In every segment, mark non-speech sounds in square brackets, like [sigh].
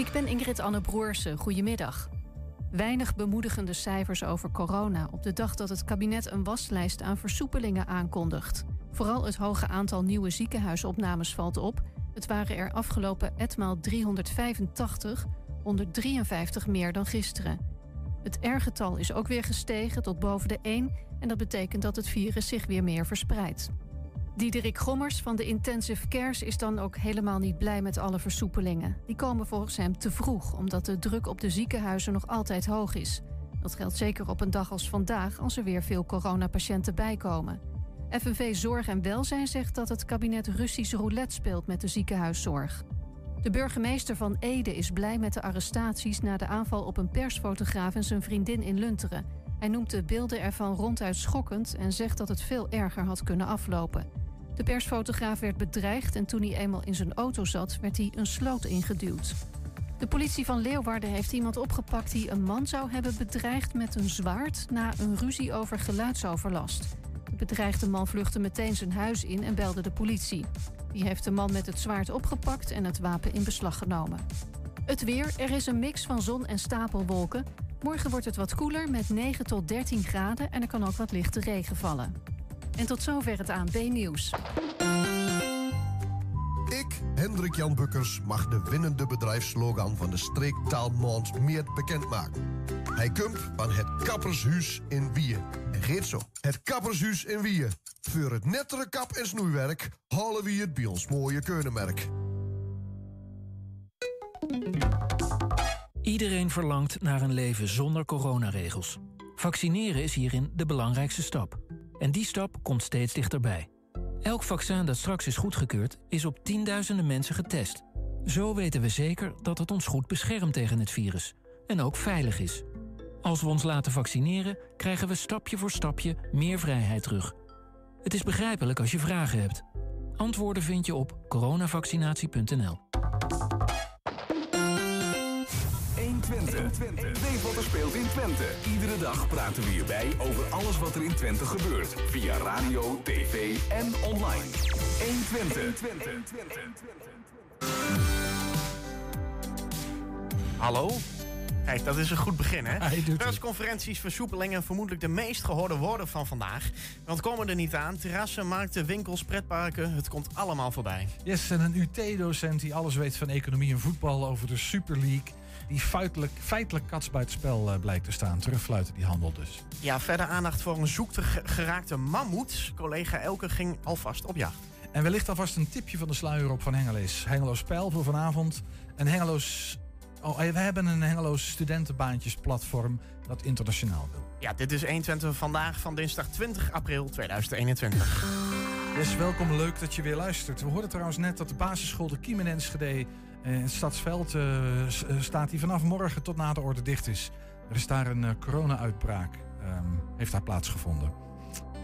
Ik ben Ingrid Anne Broersen. Goedemiddag. Weinig bemoedigende cijfers over corona op de dag dat het kabinet een waslijst aan versoepelingen aankondigt. Vooral het hoge aantal nieuwe ziekenhuisopnames valt op. Het waren er afgelopen etmaal 385, 153 meer dan gisteren. Het R-getal is ook weer gestegen tot boven de 1 en dat betekent dat het virus zich weer meer verspreidt. Diederik Gommers van de Intensive Cares is dan ook helemaal niet blij met alle versoepelingen. Die komen volgens hem te vroeg, omdat de druk op de ziekenhuizen nog altijd hoog is. Dat geldt zeker op een dag als vandaag, als er weer veel coronapatiënten bijkomen. FNV Zorg en Welzijn zegt dat het kabinet Russisch roulette speelt met de ziekenhuiszorg. De burgemeester van Ede is blij met de arrestaties na de aanval op een persfotograaf en zijn vriendin in Lunteren. Hij noemt de beelden ervan ronduit schokkend en zegt dat het veel erger had kunnen aflopen. De persfotograaf werd bedreigd en toen hij eenmaal in zijn auto zat, werd hij een sloot ingeduwd. De politie van Leeuwarden heeft iemand opgepakt die een man zou hebben bedreigd met een zwaard na een ruzie over geluidsoverlast. De bedreigde man vluchtte meteen zijn huis in en belde de politie. Die heeft de man met het zwaard opgepakt en het wapen in beslag genomen. Het weer, er is een mix van zon en stapelwolken. Morgen wordt het wat koeler met 9 tot 13 graden en er kan ook wat lichte regen vallen. En tot zover het ANP-nieuws. Ik, Hendrik Jan Bukkers, mag de winnende bedrijfslogan van de streektaalmond meer bekendmaken. Hij komt van het Kappershuis in Wien. En geet zo. Het Kappershuis in Wien. Voor het nettere kap- en snoeiwerk halen we het bij ons mooie keunenmerk. Iedereen verlangt naar een leven zonder coronaregels. Vaccineren is hierin de belangrijkste stap. En die stap komt steeds dichterbij. Elk vaccin dat straks is goedgekeurd, is op tienduizenden mensen getest. Zo weten we zeker dat het ons goed beschermt tegen het virus. En ook veilig is. Als we ons laten vaccineren, krijgen we stapje voor stapje meer vrijheid terug. Het is begrijpelijk als je vragen hebt. Antwoorden vind je op coronavaccinatie.nl. 120. Weet wat er speelt in Twente. Iedere dag praten we hierbij over alles wat er in Twente gebeurt. Via radio, tv en online. 120. Hallo? Kijk, dat is een goed begin, hè? Hij doet het. Persconferenties, versoepelingen, vermoedelijk de meest gehoorde woorden van vandaag. Want komen er niet aan. Terrassen, markten, winkels, pretparken, het komt allemaal voorbij. Yes, en een UT-docent die alles weet van economie en voetbal over de Super League. Die feitelijk, feitelijk kats buitenspel eh, blijkt te staan. Terugfluiten die handel dus. Ja, verder aandacht voor een zoekte ge- geraakte mammoet. Collega Elke ging alvast op jacht. En wellicht alvast een tipje van de sluier op van Hengeloos. Hengeloos Spel voor vanavond. En Hengeloos... Oh, eh, we hebben een Hengeloos studentenbaantjesplatform dat internationaal wil. Ja, dit is 120 vandaag van dinsdag 20 april 2021. Dus welkom, leuk dat je weer luistert. We hoorden trouwens net dat de basisschool de Kiem in Enschede eh, in het Stadsveld eh, eh, staat die vanaf morgen tot na de orde dicht is. Er is daar een eh, corona-uitbraak, ehm, heeft daar plaatsgevonden.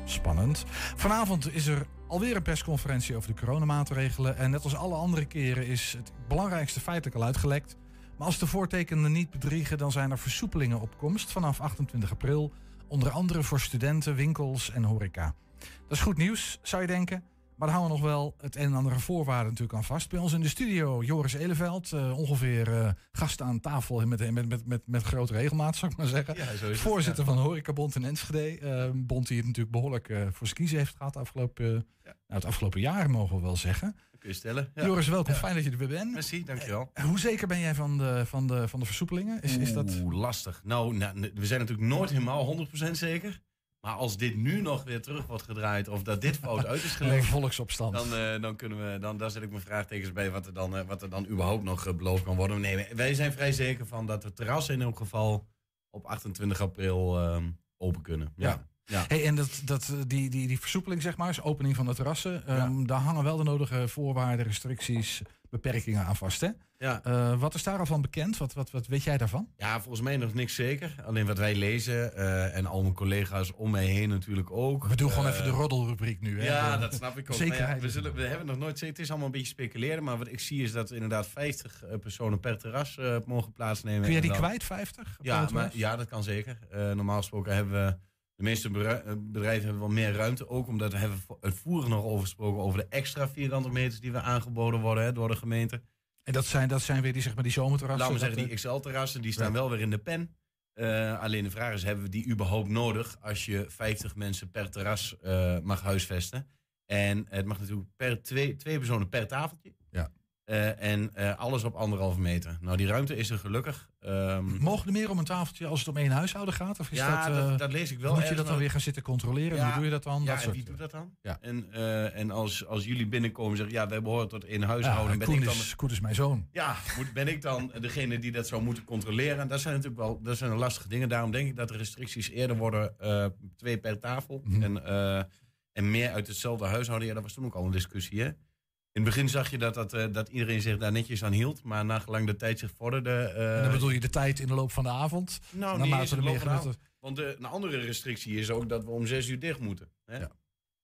Spannend. Vanavond is er alweer een persconferentie over de coronamaatregelen. En net als alle andere keren is het belangrijkste feitelijk al uitgelekt. Maar als de voortekenen niet bedriegen, dan zijn er versoepelingen op komst vanaf 28 april. Onder andere voor studenten, winkels en horeca. Dat is goed nieuws, zou je denken. Maar daar houden we nog wel het een en ander voorwaarden natuurlijk aan vast. Bij ons in de studio Joris Eleveld, eh, ongeveer eh, gast aan tafel met, met, met, met, met grote regelmaat, zou ik maar zeggen. Ja, zo is het, Voorzitter van Horecabond in Enschede. Eh, bond die het natuurlijk behoorlijk eh, voor zijn kiezen heeft gehad afgelopen, nou, het afgelopen jaar, mogen we wel zeggen. Dat kun je stellen. Joris, welkom. Fijn dat je er weer bent. Merci, dankjewel. Hoe zeker ben jij van de, van de, van de versoepelingen? Is, is dat... Lastig. Nou, nou, we zijn natuurlijk nooit helemaal 100% zeker. Maar als dit nu nog weer terug wordt gedraaid of dat dit fout uit is Een gelegd, volksopstand. dan, eh, dan kunnen we, dan, daar zet ik mijn vraagtekens bij wat er dan, eh, wat er dan überhaupt nog eh, beloofd kan worden. Nee, wij zijn vrij zeker van dat de terrassen in elk geval op 28 april ehm, open kunnen. Ja. Ja. ja. Hey, en dat, dat, die, die, die versoepeling, zeg maar, is opening van de terrassen. ehm, Daar hangen wel de nodige voorwaarden, restricties, beperkingen aan vast. Hè? Ja. Eh, wat is daar al van bekend? Wat, wat, wat weet jij daarvan? Ja, volgens mij nog niks zeker. Alleen wat wij lezen eh, en al mijn collega's om mij heen natuurlijk ook. We doen gewoon Eh, even de roddelrubriek nu. Hè? Ja, dat snap ik ook. Zekerheid. We, zullen, we hebben nog nooit... Het is allemaal een beetje speculeren. Maar wat ik zie is dat inderdaad 50 eh, personen per terras mogen plaatsnemen. Kun jij die dan- kwijt, 50? op Ja, maar, ja, dat kan zeker. Normaal gesproken hebben we... De meeste eh, bedrijven hebben wel meer ruimte. Ook omdat we hebben voeren nog over gesproken... over de extra vierkante meters die we aangeboden worden hè, door de gemeente. En dat zijn, dat zijn weer die, zeg maar, die zomerterrassen? Laten we zeggen, die XL-terrassen, die staan Ja. wel weer in de pen. Eh, alleen de vraag is, hebben we die überhaupt nodig als je 50 mensen per terras eh, mag huisvesten? En het mag natuurlijk per twee, twee personen per tafeltje. Ja. Eh, en eh, alles op anderhalve meter. Nou, die ruimte is er gelukkig. Ehm, Mogen er meer om een tafeltje als het om één huishouden gaat? Of is ja, dat, dat, eh, dat lees ik wel. moet je dat dan weer gaan zitten controleren? En Ja, hoe doe je dat dan? Ja, dat en soort, wie doet dat dan? Ja. En, en als, als jullie binnenkomen en zeggen, ja, wij behoren tot één Ja, huishouden. ben Koen, ik dan, is, Koen is mijn zoon. ja, moet, ben ik dan degene die dat zou moeten controleren? En dat zijn natuurlijk wel dat zijn lastige dingen. Daarom denk ik dat de restricties eerder worden twee per tafel. Mhm. En, en meer uit hetzelfde huishouden. Ja, dat was toen ook al een discussie, hè? In het begin zag je dat, dat, eh, dat iedereen zich daar netjes aan hield. Maar nagelang de tijd zich vorderde... eh, en dan bedoel je de tijd in de loop van de avond? nou, niet eens in de meer loop van de gebeurt. avond. Want de, een andere restrictie is ook dat we om zes uur dicht moeten. Hè? Ja.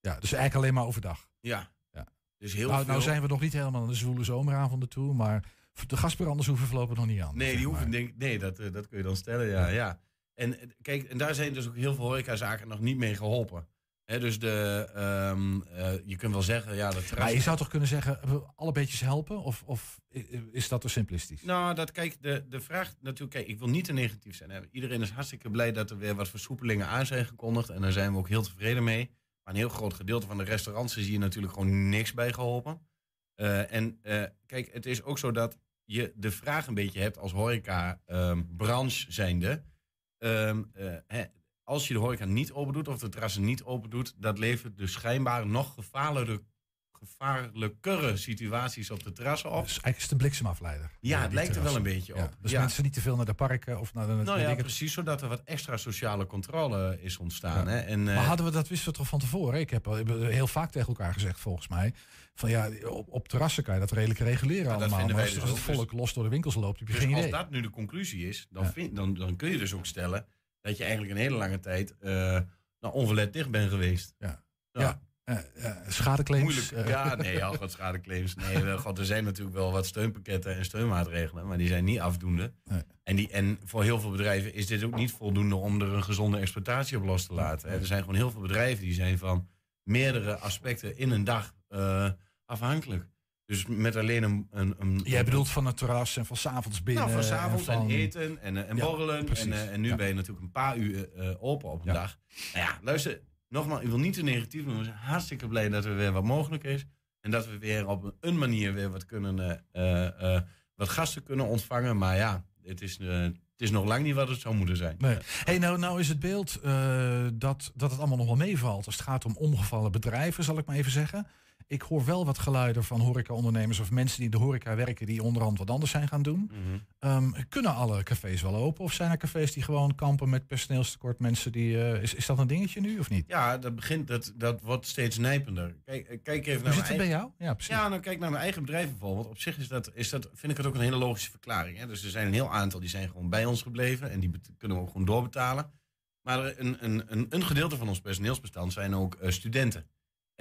Ja, dus eigenlijk alleen maar overdag. Ja. Ja. Dus heel Nou, veel... nou zijn we nog niet helemaal aan de zwoele zomeravonden toe, maar de gasbranders hoeven voorlopig nog niet aan. Nee, die hoeven, denk, nee dat, eh, dat kun je dan stellen, ja. ja. En eh, kijk, en daar zijn dus ook heel veel horecazaken nog niet mee geholpen. Hè, dus de, ehm, eh, je kunt wel zeggen, ja, dat Maar je zou toch kunnen zeggen, alle beetjes helpen? Of, of is dat te simplistisch? Nou, dat, kijk, de, de vraag natuurlijk, kijk, ik wil niet te negatief zijn. Hè. Iedereen is hartstikke blij dat er weer wat versoepelingen aan zijn gekondigd. En daar zijn we ook heel tevreden mee. Maar een heel groot gedeelte van de restaurants is hier natuurlijk gewoon niks bij geholpen. Eh, en eh, kijk, het is ook zo dat je de vraag een beetje hebt als horeca-branche zijnde. Ehm, eh, hè, als je de horeca niet open doet of de terrassen niet open doet, dat levert dus schijnbaar nog gevaarlijker, gevaarlijkere situaties op de terrassen op. Dus eigenlijk is het een bliksemafleider. Ja, het lijkt er wel een beetje op. Ja, dus Ja. mensen niet te veel naar de parken of naar de... Nou ja, precies, zodat er wat extra sociale controle is ontstaan. Ja. Hè? En, eh, Maar hadden we dat wisten we toch van tevoren? Ik heb, al- ik heb heel vaak tegen elkaar gezegd, volgens mij. Van ja, op, op terrassen kan je dat redelijk reguleren dat allemaal. vinden Maar wij als, dus als het ook. volk los door de winkels loopt, heb je dus geen als dat nu de conclusie is, dan, vind, dan, dan kun je dus ook stellen dat je eigenlijk een hele lange tijd eh nou, onverlet dicht bent geweest. Ja. Ja. Eh, schadeclaims. Moeilijk. eh, ja, nee, ja, wat schadeclaims. Nee, god, er zijn natuurlijk wel wat steunpakketten en steunmaatregelen, maar die zijn niet afdoende. Nee. En, die, en voor heel veel bedrijven is dit ook niet voldoende om er een gezonde exploitatie op los te laten. hè. Er zijn gewoon heel veel bedrijven die zijn van meerdere aspecten in een dag eh, afhankelijk. Dus met alleen een... een, een Jij bedoelt van het terras en van s'avonds binnen. nou, van s'avonds en, van- eten en, eh, en borrelen. En, eh, en nu Ja. ben je natuurlijk een paar uur eh, open op een Ja. dag. Nou ja, luister, nogmaals, ik wil niet te negatief doen. We zijn hartstikke blij dat er weer wat mogelijk is. En dat we weer op een manier weer wat kunnen, wat gasten kunnen ontvangen. Maar ja, het is, het is nog lang niet wat het zou moeten zijn. Nee. Hey, nou, nou is het beeld dat, dat het allemaal nog wel meevalt als het gaat om omgevallen bedrijven, zal ik maar even zeggen. Ik hoor wel wat geluiden van horecaondernemers of mensen die in de horeca werken die onderhand wat anders zijn gaan doen. Mhm. Ehm, kunnen alle cafés wel open? Of zijn er cafés die gewoon kampen met personeelstekort? Mensen die. eh, is, is dat een dingetje nu of niet? Ja, dat, begint, dat, dat wordt steeds nijpender. Kijk, eh, kijk even Hoe naar zit het bij jou? Ja, precies. Ja, nou kijk naar mijn eigen bedrijf bijvoorbeeld. Op zich is dat, is dat, vind ik het ook een hele logische verklaring. Hè? Dus er zijn een heel aantal die zijn gewoon bij ons gebleven. En die kunnen we ook gewoon doorbetalen. Maar een, een, een, een gedeelte van ons personeelsbestand zijn ook eh, studenten.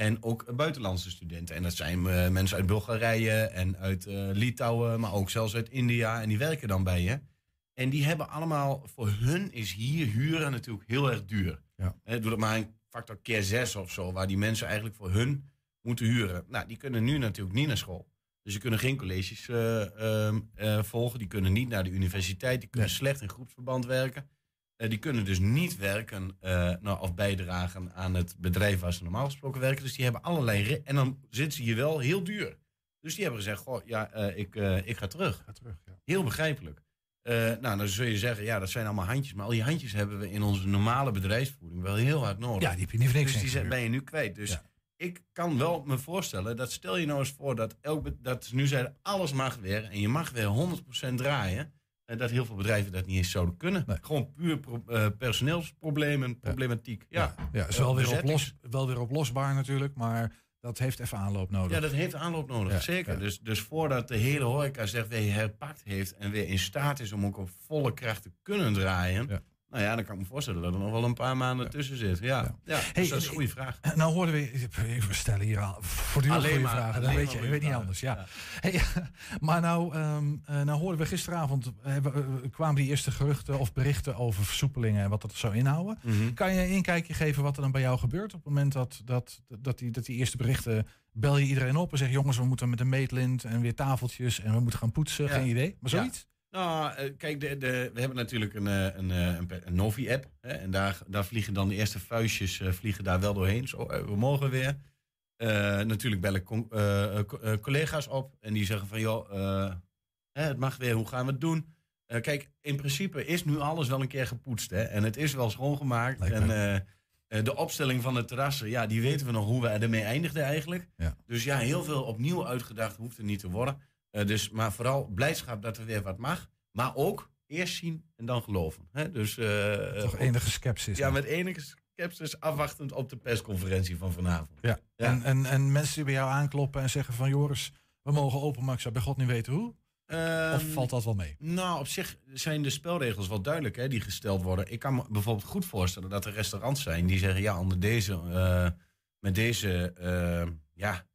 En ook buitenlandse studenten. En dat zijn eh, mensen uit Bulgarije en uit eh, Litouwen, maar ook zelfs uit India. En die werken dan bij je. En die hebben allemaal, voor hun is hier huren natuurlijk heel erg duur. Ja. Doe dat maar een factor keer zes of zo, waar die mensen eigenlijk voor hun moeten huren. Nou, die kunnen nu natuurlijk niet naar school. Dus die kunnen geen colleges eh, ehm, eh, volgen. Die kunnen niet naar de universiteit. Die kunnen Nee. slecht in groepsverband werken. Eh, die kunnen dus niet werken eh, nou, of bijdragen aan het bedrijf waar ze normaal gesproken werken. Dus die hebben allerlei... En dan zitten ze hier wel heel duur. Dus die hebben gezegd, goh, ja, eh, ik, ik ga terug. Ga terug. Ja. Heel begrijpelijk. Nou, dan zul je zeggen, ja, dat zijn allemaal handjes. Maar al die handjes hebben we in onze normale bedrijfsvoering wel heel hard nodig. ja, die heb je niet voor niks Dus die zijn, ben je nu kwijt. Dus Ja. ik kan wel me voorstellen dat stel je nou eens voor dat, elk, dat nu zeiden alles mag weer en je mag weer 100% draaien. En dat heel veel bedrijven dat niet eens zouden kunnen. Nee. Gewoon puur pro- eh, personeelsproblemen, problematiek. Ja. Ja, ja, is wel weer, oplos, wel weer oplosbaar natuurlijk, maar dat heeft even aanloop nodig. Ja, dat heeft aanloop nodig, Ja, zeker. ja. Dus, dus voordat de hele horeca zich weer herpakt heeft en weer in staat is om ook op volle kracht te kunnen draaien, Ja. Nou ja, dan kan ik me voorstellen dat er nog wel een paar maanden tussen zit. Ja, ja. dus Hey, dat is een goede vraag. Eh, Nou hoorden we, we stellen hier al voortdurend goede maar- vragen. Alleen weet je, je weet niet anders. Ja. Hey, [laughs] maar nou, ehm, eh, nou hoorden we gisteravond, eh, eh, kwamen die eerste geruchten of berichten over versoepelingen en wat dat zou inhouden. Mhm. Kan je een inkijkje geven wat er dan bij jou gebeurt op het moment dat, dat, dat, die, dat die eerste berichten, bel je iedereen op en zeg jongens, we moeten met een meetlint en weer tafeltjes en we moeten gaan poetsen. Geen idee, maar zoiets? Nou, eh, kijk, de, de, we hebben natuurlijk een, eh, een, eh, een, Novi-app. En daar, daar vliegen dan de eerste vuistjes vliegen daar wel doorheen. Zo, we mogen weer. Natuurlijk bellen collega's op. En die zeggen van, joh, het mag weer, hoe gaan we het doen? Kijk, in principe is nu alles wel een keer gepoetst. Hè? En het is wel schoongemaakt. En de opstelling van de terrassen, ja, die weten we nog hoe we ermee eindigden eigenlijk. Ja. Dus ja, heel veel opnieuw uitgedacht hoeft er niet te worden. Eh, dus, maar vooral blijdschap dat er weer wat mag. Maar ook eerst zien en dan geloven. Hè? Dus, eh, Toch enige sceptisch. ja, met enige sceptisch afwachtend op de persconferentie van vanavond. Ja. Ja. En, en, en mensen die bij jou aankloppen en zeggen van Joris, we mogen open, maar ik zou bij God niet weten hoe. Ehm, Of valt dat wel mee? Nou, op zich zijn de spelregels wel duidelijk hè, die gesteld worden. Ik kan me bijvoorbeeld goed voorstellen dat er restaurants zijn die zeggen: ja, onder deze, eh, met deze, ja,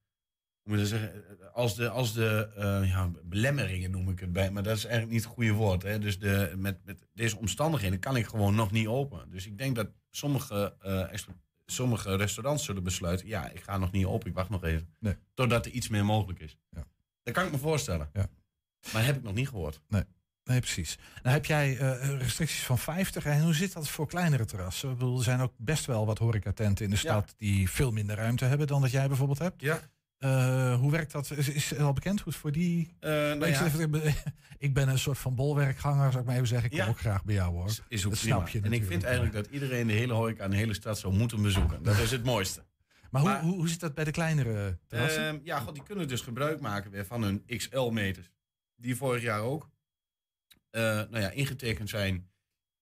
moet dat zeggen? Als de, als de eh, ja, belemmeringen noem ik het bij, maar dat is eigenlijk niet het goede woord. Hè. Dus de, met, met deze omstandigheden kan ik gewoon nog niet open. Dus ik denk dat sommige, eh, sommige restaurants zullen besluiten: ja, ik ga nog niet open, ik wacht nog even. Nee. Totdat er iets meer mogelijk is. Ja. Dat kan ik me voorstellen. Ja. Maar heb ik nog niet gehoord. Nee, precies. Nou heb jij eh, restricties van 50. En hoe zit dat voor kleinere terrassen? Ik bedoel, er zijn ook best wel wat horecatenten in de stad die veel minder ruimte hebben dan dat jij bijvoorbeeld hebt. Ja. Eh, hoe werkt dat? Is, is het al bekend hoe het voor die... Eh, nou ik, ja, even- ik ben een soort van bolwerkganger, zou ik maar even zeggen. Ik kom Ja. ook graag bij jou hoor. is, is ook dat prima. snap je En ik vind eigenlijk dat iedereen de hele horeca en de hele stad zou moeten bezoeken. Dat is het mooiste. [laughs] Maar hoe, maar- hoe, hoe zit dat bij de kleinere terrassen? Ehm, ja, god, die kunnen dus gebruik maken weer van hun XL-meters. Die vorig jaar ook eh, nou ja, ingetekend zijn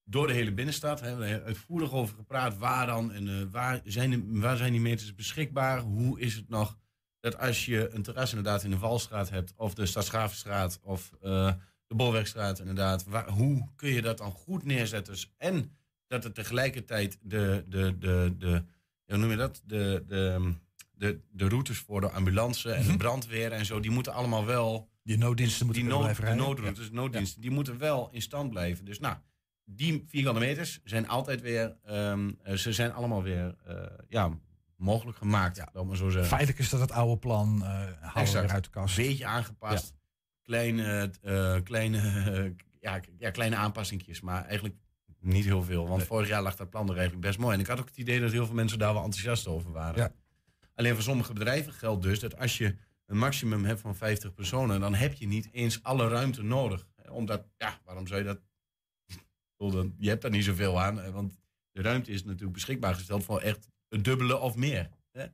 door de hele binnenstad. Hè. We hebben uitvoerig over gepraat. Waar dan en eh, waar, zijn waar zijn die meters beschikbaar? Hoe is het nog dat als je een terras inderdaad in de Valstraat hebt... of de Stadsgravenstraat of eh, de Bolwerkstraat inderdaad... Waar, hoe kun je dat dan goed neerzetten? Dus- En dat er tegelijkertijd de, de, de, de, hoe noem je dat? De, de, de, de routes voor de ambulance en de Mhm. brandweer en zo... die moeten allemaal wel die nooddiensten moeten die nood, blijven de rijden. noodroutes, nooddiensten, die moeten wel in stand blijven. Dus nou, die vierkante meters zijn altijd weer, ehm, eh, ze zijn allemaal weer eh, ja, mogelijk gemaakt, Ja. maar zo zeggen. Feitelijk is dat het oude plan. eh halen we Exact. weer uit de kast. Een beetje aangepast. Kleine, eh, kleine, eh, [laughs] ja, ja, kleine aanpassingjes, maar eigenlijk niet heel veel. Want Nee. vorig jaar lag dat plan er eigenlijk best mooi. En ik had ook het idee dat heel veel mensen daar wel enthousiast over waren. Ja. Alleen voor sommige bedrijven geldt dus dat als je een maximum hebt van 50 personen, dan heb je niet eens alle ruimte nodig. Omdat, ja, waarom zou je dat? [laughs] Je hebt daar niet zoveel aan, want de ruimte is natuurlijk beschikbaar gesteld voor echt het dubbele of meer. Hè?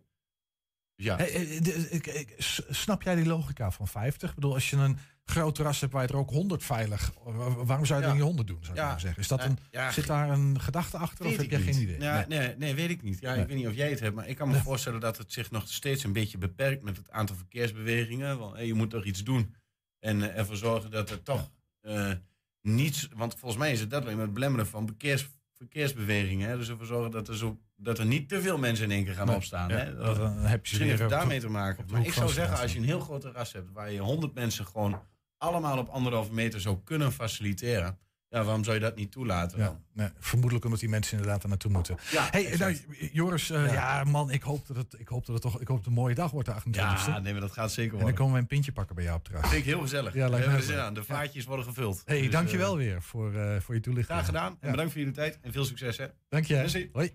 Ja. Hey, eh, ik- s- snap jij die logica van 50? Ik bedoel, als je een groot terras hebt waar je er ook 100 veilig... wa- Waarom zou je Ja. dan je 100 doen, zou ik Ja. maar zeggen? Is dat een, ja, zit daar een gedachte achter of heb jij niet. geen idee? Ja, Nee. nee. Nee, weet ik niet. Ja, Nee. Ik weet niet of jij het hebt, maar ik kan me Nee. voorstellen dat het zich nog steeds een beetje beperkt met het aantal verkeersbewegingen. Want je moet toch iets doen en eh, ervoor zorgen dat er toch eh, niets. Want volgens mij is het dat alleen maar het belemmeren van verkeers, verkeersbewegingen. Hè? Dus ervoor zorgen dat er, zo, dat er niet te veel mensen in één keer gaan Nee. opstaan. Ja, Hè? dat- dan heb je Misschien heeft daarmee te maken. Maar ik zou zeggen, als je een heel groot terras hebt waar je 100 mensen gewoon allemaal op anderhalve meter zou kunnen faciliteren. Ja, waarom zou je dat niet toelaten? Ja, nee, vermoedelijk omdat die mensen inderdaad er naartoe moeten. Ja, Hey, nou, Joris, eh, ja. Ja. man, ik hoop dat het, ik hoop dat het toch, ik hoop dat een mooie dag wordt de 28e. ja, nee, maar dat gaat zeker en dan worden. komen we een pintje pakken bij jou op terras. Vind ik heel gezellig. Ja, lijkt me aan. De vaatjes worden gevuld. Hey, Dus, dankjewel eh, weer voor, eh, voor je toelichting. Graag gedaan. En bedankt voor jullie tijd. En veel succes, hè. Dank je. Merci. Hoi.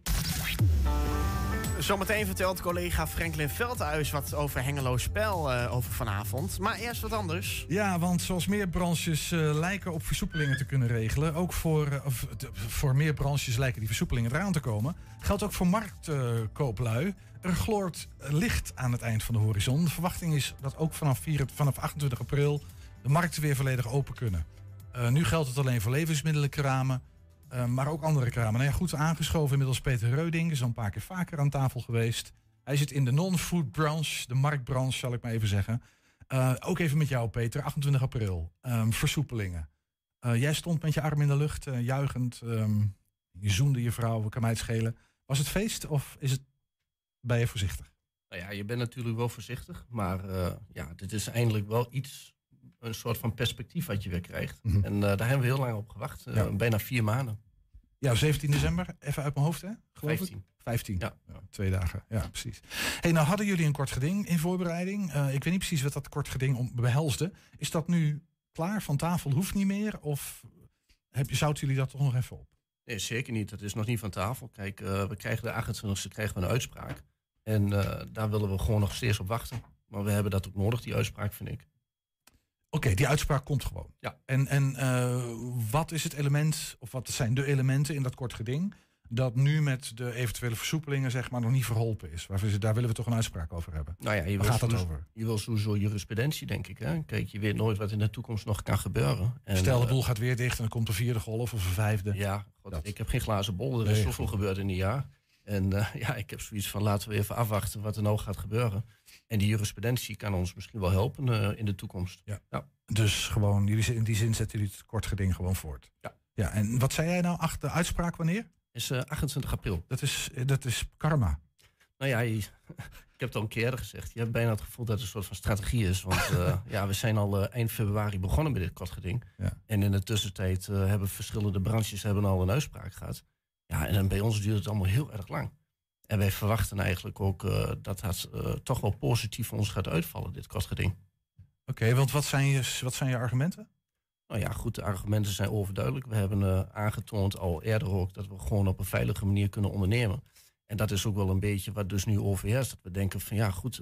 Zometeen vertelt collega Franklin Veldhuis wat over Hengelo Spel eh, over vanavond. Maar eerst wat anders. Ja, want zoals meer branches eh, lijken op versoepelingen te kunnen regelen, ook voor, de- voor meer branches lijken die versoepelingen eraan te komen, geldt ook voor marktkooplui. er gloort licht aan het eind van de horizon. De verwachting is dat ook vanaf, 4, vanaf 28 april de markten weer volledig open kunnen. Nu geldt het alleen voor levensmiddelenkramen, eh, maar ook andere kramen. Nou ja, goed aangeschoven inmiddels Peter Reuding, is al een paar keer vaker aan tafel geweest. Hij zit in de non-food branche, de marktbranche zal ik maar even zeggen. Eh, ook even met jou, Peter. 28 april. Ehm, versoepelingen. Eh, jij stond met je arm in de lucht, eh, juichend. ehm, Je zoende je vrouw, kan mij het schelen. Was het feest of is het, ben je voorzichtig? Nou ja, je bent natuurlijk wel voorzichtig. Maar ja, dit is eindelijk wel iets, een soort van perspectief wat je weer krijgt. Mhm. En uh, daar hebben we heel lang op gewacht. Uh, Ja. Bijna vier maanden. Ja, 17 december, even uit mijn hoofd hè? Geloof 15. ik? 15. Ja. twee dagen, ja precies. Hey, nou hadden jullie een kort geding in voorbereiding. Eh, ik weet niet precies wat dat kort geding om, behelsde. Is dat nu klaar van tafel? Hoeft niet meer? Of heb, zouten jullie dat toch nog even op? Nee, zeker niet. Het is nog niet van tafel. Kijk, eh, we krijgen de 28e krijgen we een uitspraak. En eh, daar willen we gewoon nog steeds op wachten. Maar we hebben dat ook nodig, die uitspraak, vind ik. Oké, die uitspraak komt gewoon. Ja. En, en eh, wat is het element, of wat zijn de elementen in dat kort geding... dat nu met de eventuele versoepelingen zeg maar nog niet verholpen is? Waarvoor daar willen we toch een uitspraak over hebben. Nou ja, je Waar gaat het sowieso- over? je wil sowieso jurisprudentie, denk ik. Hè? Kijk, je weet nooit wat in de toekomst nog kan gebeuren. En, Stel, de eh, boel gaat weer dicht en dan komt de vierde golf of een vijfde. Ja, god, Dat. ik heb geen glazen bol. Er is Nee, zoveel gebeurd in een jaar. En eh, [laughs] ja, ik heb zoiets van laten we even afwachten wat er nou gaat gebeuren. En die jurisprudentie kan ons misschien wel helpen eh, in de toekomst. Dus gewoon, jullie, in die zin zetten jullie het kort geding gewoon voort. Ja. Ja, en wat zei jij nou? Ach, de uitspraak wanneer? Is eh, 28 april. Dat is, dat is karma. Nou ja, [laughs] ik heb het al een keer eerder gezegd. Je hebt bijna het gevoel dat het een soort van strategie is. Want [laughs] ja, we zijn al eh, eind februari begonnen met dit kortgeding. Ja. En in de tussentijd hebben verschillende branches hebben al een uitspraak gehad. Ja, en dan bij ons duurt het allemaal heel erg lang. En wij verwachten eigenlijk ook eh, dat het eh, toch wel positief voor ons gaat uitvallen, dit kortgeding. Oké, want wat zijn, je, wat zijn je argumenten? Nou ja, goed, de argumenten zijn overduidelijk. We hebben eh, aangetoond al eerder ook dat we gewoon op een veilige manier kunnen ondernemen. En dat is ook wel een beetje wat dus nu overheerst. Dat we denken van ja, goed,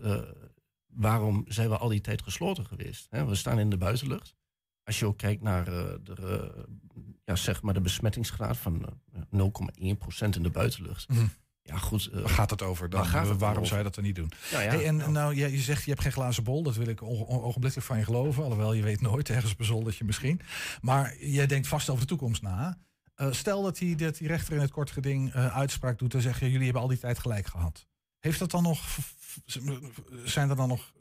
waarom zijn we al die tijd gesloten geweest? Hè? We staan in de buitenlucht. Als je ook kijkt naar de, ja, zeg maar de besmettingsgraad van eh, 0,1% in de buitenlucht. Mhm. Ja, goed. eh, Waar gaat het over? Dan, Waar gaat het dan waarom over? zou je dat dan niet doen? nou ja, hey, en nou, nou, ja, je zegt je hebt geen glazen bol. Dat wil ik ogenblikkelijk van je geloven. Alhoewel, je weet nooit, ergens een zoldertje misschien. Maar jij denkt vast over de toekomst na. Eh, stel dat die, dat die rechter in het kort geding eh, uitspraak doet... en zegt, ja, jullie hebben al die tijd gelijk gehad. Heeft dat dan nog... Zijn er dan nog...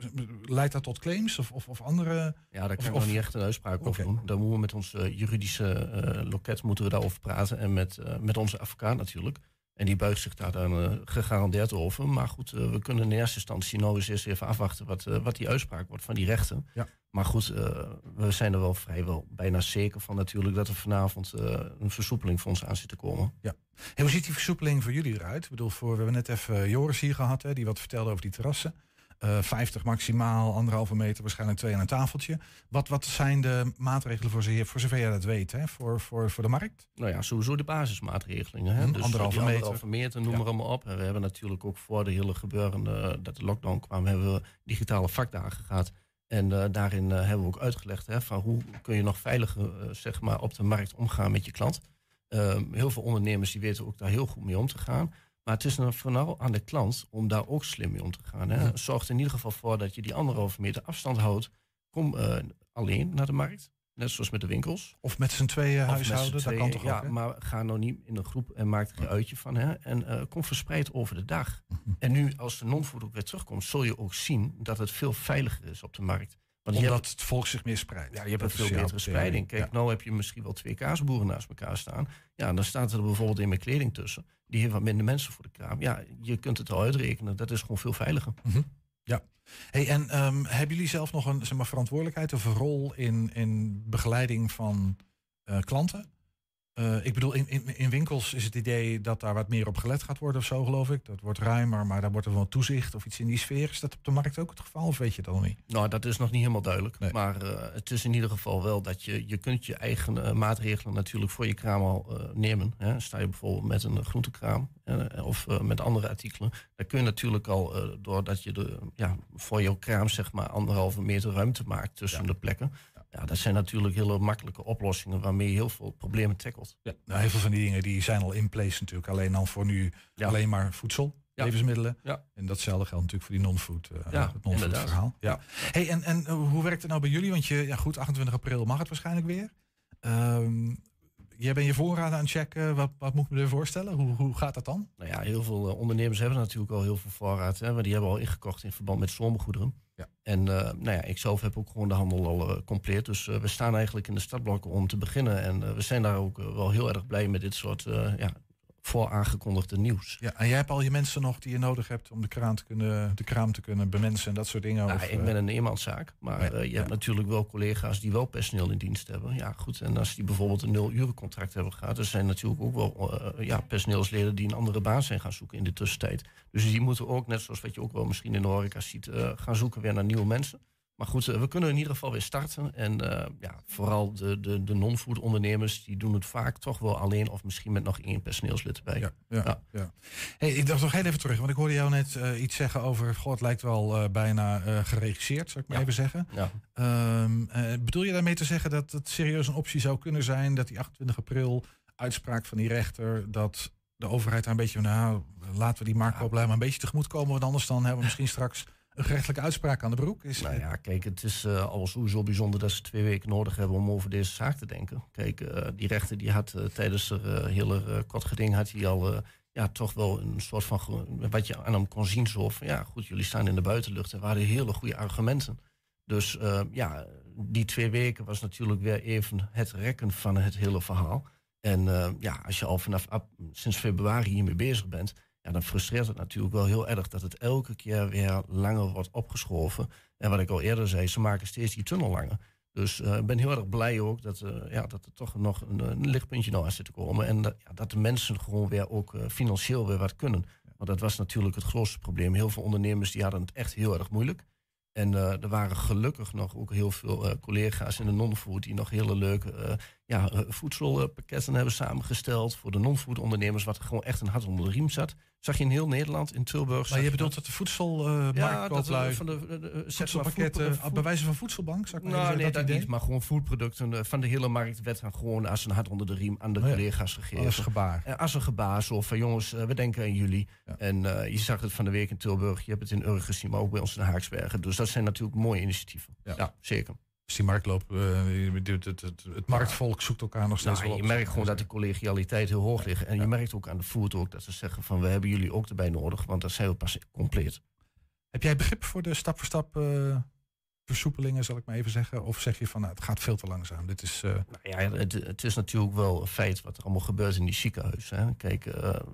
Leidt dat tot claims of, of, of andere... Ja, daar Of- kan ik of- nog niet echt een uitspraak over doen. Dan moeten we met ons eh, juridische eh, loket moeten we daarover praten. En met, eh, met onze advocaat natuurlijk. En die buigt zich daar dan gegarandeerd over. Maar goed, we kunnen in eerste instantie nou eens eerst even afwachten wat, wat die uitspraak wordt van die rechter. Ja. Maar goed, eh, we zijn er wel vrijwel bijna zeker van natuurlijk dat er vanavond eh, een versoepeling voor ons aan zit te komen. Hey, hoe ziet die versoepeling voor jullie eruit? Ik bedoel, voor, we hebben net even Joris hier gehad, hè, die wat vertelde over die terrassen. Eh 50 maximaal, anderhalve meter, waarschijnlijk twee aan een tafeltje. Wat, wat zijn de maatregelen voor, ze- voor zover jij dat weet, hè? Voor, voor, voor de markt? Nou ja, sowieso de basismaatregelingen. Hè? Hm, dus anderhalve meter. anderhalve meter, noem Ja. maar allemaal op. En we hebben natuurlijk ook voor de hele gebeuren eh, dat de lockdown kwam, hebben we digitale vakdagen gehad. En eh, daarin eh, hebben we ook uitgelegd hè, van hoe kun je nog veiliger eh, zeg maar, op de markt omgaan met je klant. Ehm, heel veel ondernemers die weten ook daar heel goed mee om te gaan. Maar het is dan vooral aan de klant om daar ook slim mee om te gaan. Hè. Zorg er in ieder geval voor dat je die anderhalve meter afstand houdt. Kom alleen naar de markt. Net zoals met de winkels. Of met z'n tweeën huishouden? Dat kan toch ja, ook, maar ga nou niet in een groep en maak er een uitje van. Hè? En eh, kom verspreid over de dag. Mhm. En nu, als de non-food ook weer terugkomt, zul je ook zien dat het veel veiliger is op de markt. Want Omdat hebt, het volk zich meer spreidt. ja, je hebt een veel betere spreiding. Kijk, Ja. nou heb je misschien wel twee kaasboeren naast elkaar staan. Ja, dan staat er bijvoorbeeld in met kleding tussen. Die heeft wat minder mensen voor de kraam. Ja, je kunt het al uitrekenen. Dat is gewoon veel veiliger. Hey, en ehm, hebben jullie zelf nog een zeg maar, verantwoordelijkheid of een rol in, in begeleiding van eh, klanten? Eh, ik bedoel, in, in, in winkels is het idee dat daar wat meer op gelet gaat worden of zo, geloof ik. Dat wordt ruimer, maar daar wordt er wel toezicht of iets in die sfeer. Is dat op de markt ook het geval of weet je dat nog niet? Nou, dat is nog niet helemaal duidelijk. Nee. Maar eh, het is in ieder geval wel dat je, je kunt je eigen eh, maatregelen natuurlijk voor je kraam al nemen. Hè. Sta je bijvoorbeeld met een groentekraam of met andere artikelen. Dan kun je natuurlijk al, doordat je de, ja, voor jouw kraam zeg maar anderhalve meter ruimte maakt tussen Ja. de plekken. Ja. dat zijn natuurlijk hele makkelijke oplossingen waarmee je heel veel problemen tackelt. Ja. Nou, heel veel van die dingen die zijn al in place natuurlijk. Alleen dan voor nu Ja. alleen maar voedsel, Ja. levensmiddelen. Ja. En datzelfde geldt natuurlijk voor die non-food, eh, Ja, het non-food verhaal. Ja. Hey, en, en eh, hoe werkt het nou bij jullie? Want je, ja goed, 28 april mag het waarschijnlijk weer. Ehm, jij bent je voorraden aan het checken. Wat, wat moet ik me er voorstellen? Hoe, hoe gaat dat dan? Nou ja, heel veel eh, ondernemers hebben natuurlijk al heel veel voorraad. Hè, maar die hebben al ingekocht in verband met zomergoederen. Ja. En uh, nou ja, ik zelf heb ook gewoon de handel al uh, compleet. Dus uh, we staan eigenlijk in de startblokken om te beginnen. En we zijn daar ook wel heel erg blij met dit soort ja, vooraangekondigde nieuws. Ja, en jij hebt al je mensen nog die je nodig hebt om de, kraan te kunnen, de kraam te kunnen bemensen en dat soort dingen? Ja, ik ben een eenmanszaak, maar ja, je hebt natuurlijk wel collega's die wel personeel in dienst hebben. Ja, goed. En als die bijvoorbeeld een nul-urencontract hebben gehad, er zijn natuurlijk ook wel ja, personeelsleden die een andere baan zijn gaan zoeken in de tussentijd. Dus die moeten ook, net zoals wat je ook wel misschien in de horeca ziet, gaan zoeken weer naar nieuwe mensen. Maar goed, we kunnen in ieder geval weer starten. En uh, ja, vooral de, de, de non-food ondernemers, die doen het vaak toch wel alleen of misschien met nog één personeelslid erbij. Ja, ja, ja. ja. Hey, ik dacht nog heel even terug, want ik hoorde jou net uh, iets zeggen over, god, het lijkt wel uh, bijna geregisseerd, zou ik maar even zeggen. Ja. Um, bedoel je daarmee te zeggen dat het serieus een optie zou kunnen zijn dat die 28 april uitspraak van die rechter, dat de overheid daar een beetje, nou, laten we die maar een beetje tegemoet komen, want anders dan hebben we misschien straks een gerechtelijke uitspraak aan de broek is. Nou ja, kijk, het is uh, al sowieso bijzonder dat ze twee weken nodig hebben om over deze zaak te denken. Kijk, uh, die rechter die had uh, tijdens het hele kort geding had hij al ja, toch wel een soort van wat je aan hem kon zien zo van ja, goed, jullie staan in de buitenlucht en waren hele goede argumenten. Dus ja, die twee weken was natuurlijk weer even het rekken van het hele verhaal. En ja, als je al vanaf sinds februari hiermee bezig bent, ja, dan frustreert het natuurlijk wel heel erg dat het elke keer weer langer wordt opgeschoven. En wat ik al eerder zei, ze maken steeds die tunnel langer. Dus uh, ik ben heel erg blij ook dat, uh, ja, dat er toch nog een, lichtpuntje nou aan zit te komen. En dat, ja, dat de mensen gewoon weer ook uh, financieel weer wat kunnen. Want dat was natuurlijk het grootste probleem. Heel veel ondernemers die hadden het echt heel erg moeilijk. En er waren gelukkig nog ook heel veel collega's in de non-food die nog hele leuke ja, voedselpakketten hebben samengesteld voor de non-food ondernemers, wat gewoon echt een hart onder de riem zat. Zag je in heel Nederland, in Tilburg. Maar je bedoelt dat de voedselmarkt uh, ja, dat van de, de, de voedselpakketten, voed, bij wijze van voedselbank, zou ik maar nou, nee, dat, dat niet, maar gewoon foodproducten van de hele markt werd dan gewoon als een hart onder de riem aan de oh ja. collega's gegeven. Als gebaar. Uh, als een gebaar, zo van jongens, uh, we denken aan jullie. Ja. En uh, je zag het van de week in Tilburg, je hebt het in Urk gezien, maar ook bij ons in Haaksbergen. Dus dat zijn natuurlijk mooie initiatieven. Ja zeker. Dus die marktloop, uh, het, het, marktvolk zoekt elkaar nog steeds nou, wel Je merkt gewoon dat de collegialiteit heel hoog ligt. En je merkt ook aan de food ook dat ze zeggen van we hebben jullie ook erbij nodig, want dan zijn we pas compleet. Heb jij begrip voor de stap voor stap uh, versoepelingen, zal ik maar even zeggen? Of zeg je van nou, het gaat veel te langzaam? Dit is, uh... nou ja, het, het, is natuurlijk wel een feit wat er allemaal gebeurt in die ziekenhuizen. Kijk,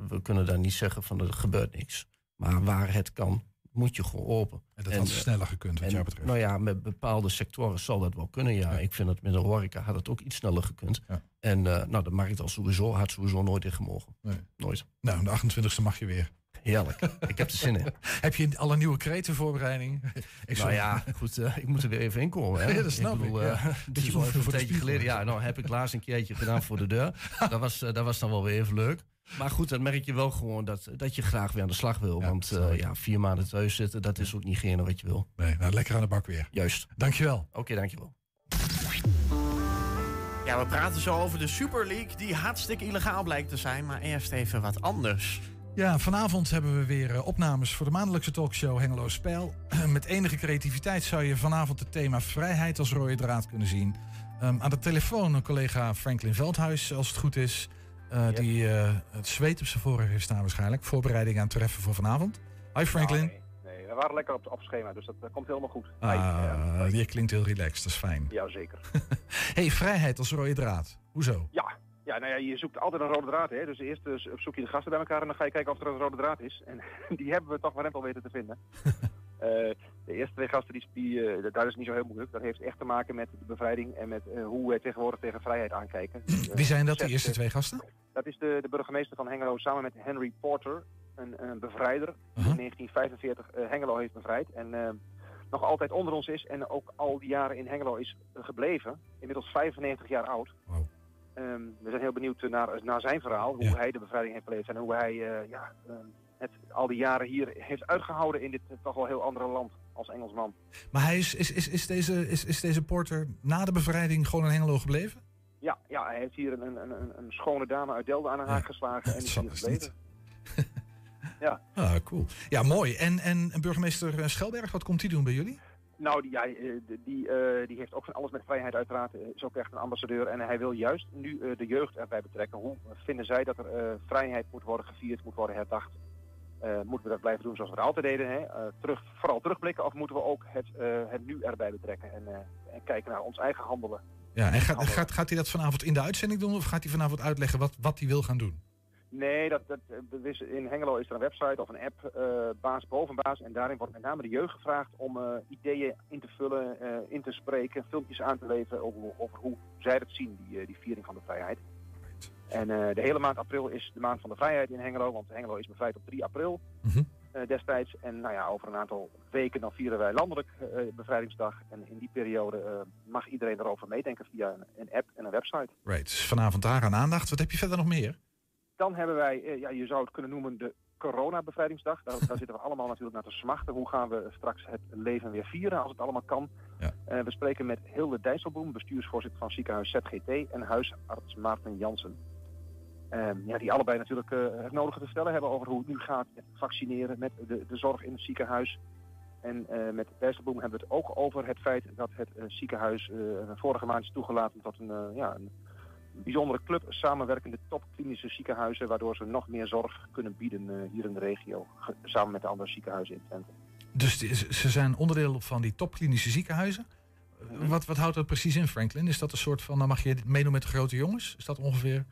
we kunnen daar niet zeggen van er gebeurt niks. Maar waar het kan, moet je gewoon open. En dat had sneller gekund, wat en, jou betreft. Nou ja, met bepaalde sectoren zal dat wel kunnen, ja. ja. Ik vind dat met de horeca had het ook iets sneller gekund. Ja. En uh, nou, de markt al sowieso had sowieso nooit in gemogen. Nee. Nooit. Nou, de 28e mag je weer. Heerlijk. ik heb er zin in. [laughs] heb je alle nieuwe kreten voorbereiding? [laughs] ik nou ja, goed, uh, ik moet er weer even in komen. Hè? [laughs] Ja, dat snap ik. Bedoel, ik ja. uh, dat even een tijdje geleden. Ja, nou heb ik laatst een keertje gedaan voor de deur. dat, was, uh, dat was dan wel weer even leuk. Maar goed, dan merk je wel gewoon dat, dat je graag weer aan de slag wil. Ja, want uh, ja, vier maanden thuis zitten, dat is ook niet geen wat je wil. Nee, nou lekker aan de bak weer. Juist. Dankjewel. Oké, okay, dankjewel. Ja, we praten zo over de Super League, die hartstikke illegaal blijkt te zijn. Maar eerst even wat anders. Ja, vanavond hebben we weer uh, opnames voor de maandelijkse talkshow Hengelo Spel. [clears throat] Met enige creativiteit zou je vanavond het thema vrijheid als rode draad kunnen zien. Um, aan de telefoon een collega Franklin Veldhuis, als het goed is. Uh, yep. Die uh, het zweet op zijn voorrug heeft staan waarschijnlijk. Voorbereiding aan het treffen voor vanavond. Hi Franklin. Oh, nee. nee. we waren lekker op, op schema, dus dat komt helemaal goed. Ah. Je klinkt heel relaxed, dat is fijn. Jazeker. [laughs] hey, vrijheid als rode draad. Hoezo? Ja, ja nou ja, je zoekt altijd een rode draad. Hè? Dus eerst zoek je de gasten bij elkaar en dan ga je kijken of er een rode draad is. En [laughs] die hebben we toch wel weten te vinden. [laughs] Uh, de eerste twee gasten, die, die, uh, dat is niet zo heel moeilijk. Dat heeft echt te maken met de bevrijding en met uh, hoe wij tegenwoordig tegen vrijheid aankijken. Wie zijn dat, de eerste twee gasten? Dat is de, de burgemeester van Hengelo samen met Henry Porter, een, een bevrijder. -huh. Die in 1945 Hengelo heeft bevrijd. En nog altijd onder ons is en ook al die jaren in Hengelo is gebleven. Inmiddels 95 jaar oud. Wow. Um, we zijn heel benieuwd naar, naar zijn verhaal, hoe ja. hij de bevrijding heeft beleefd en hoe hij ja, um, het al die jaren hier heeft uitgehouden in dit toch wel heel andere land als Engelsman. Maar hij is, is, is, is, deze, is, is deze porter na de bevrijding gewoon in Hengelo gebleven? Ja, ja hij heeft hier een, een, een, een schone dame uit Delden aan de haak ja, geslagen en is hier gebleven. [laughs] ja. Ah, cool. Ja, mooi. En, en burgemeester Schelberg, wat komt hij doen bij jullie? Nou, die, ja, die, uh, die heeft ook van alles met vrijheid uiteraard. Is ook echt een ambassadeur. En hij wil juist nu uh, de jeugd erbij betrekken. Hoe vinden zij dat er uh, vrijheid moet worden gevierd, moet worden herdacht? Eh, moeten we dat blijven doen zoals we het altijd deden? Hè? Eh, terug, vooral terugblikken of moeten we ook het, eh, het nu erbij betrekken en, en kijken naar ons eigen handelen? Ja, en gaat, gaat, gaat hij dat vanavond in de uitzending doen of gaat hij vanavond uitleggen wat, wat hij wil gaan doen? Nee, dat, dat, dat in Hengelo is er een website of een app, baas boven baas. En daarin wordt met name de jeugd gevraagd om ideeën in te vullen, in te spreken, filmpjes aan te leveren over, over hoe zij het zien, die, die viering van de vrijheid. En eh, de hele maand april is de maand van de vrijheid in Hengelo, want Hengelo is bevrijd op 3 april Mhm. eh, destijds. En nou ja, over een aantal weken dan vieren wij landelijk eh, bevrijdingsdag. En in die periode mag iedereen erover meedenken via een, een app en een website. Right, dus vanavond daar aan aandacht. Wat heb je verder nog meer? Dan hebben wij, ja, je zou het kunnen noemen de coronabevrijdingsdag. Daar, daar zitten we allemaal natuurlijk naar te smachten. Hoe gaan we straks het leven weer vieren als het allemaal kan? Ja. We spreken met Hilde Dijsselboom, bestuursvoorzitter van ziekenhuis ZGT en huisarts Maarten Jansen. Ehm, ja, die allebei natuurlijk eh, het nodige te vertellen hebben over hoe het nu gaat met vaccineren, met de, de zorg in het ziekenhuis. En eh, met Dijsselboom hebben we het ook over het feit dat het eh, ziekenhuis vorige maand is toegelaten tot een, ja, een bijzondere club samenwerkende topklinische ziekenhuizen, waardoor ze nog meer zorg kunnen bieden hier in de regio, samen met de andere ziekenhuizen in Twente. Dus die- ze zijn onderdeel van die topklinische ziekenhuizen. Wat, wat houdt dat precies in, Franklin? Is dat een soort van, dan mag je meedoen met de grote jongens? Is dat ongeveer?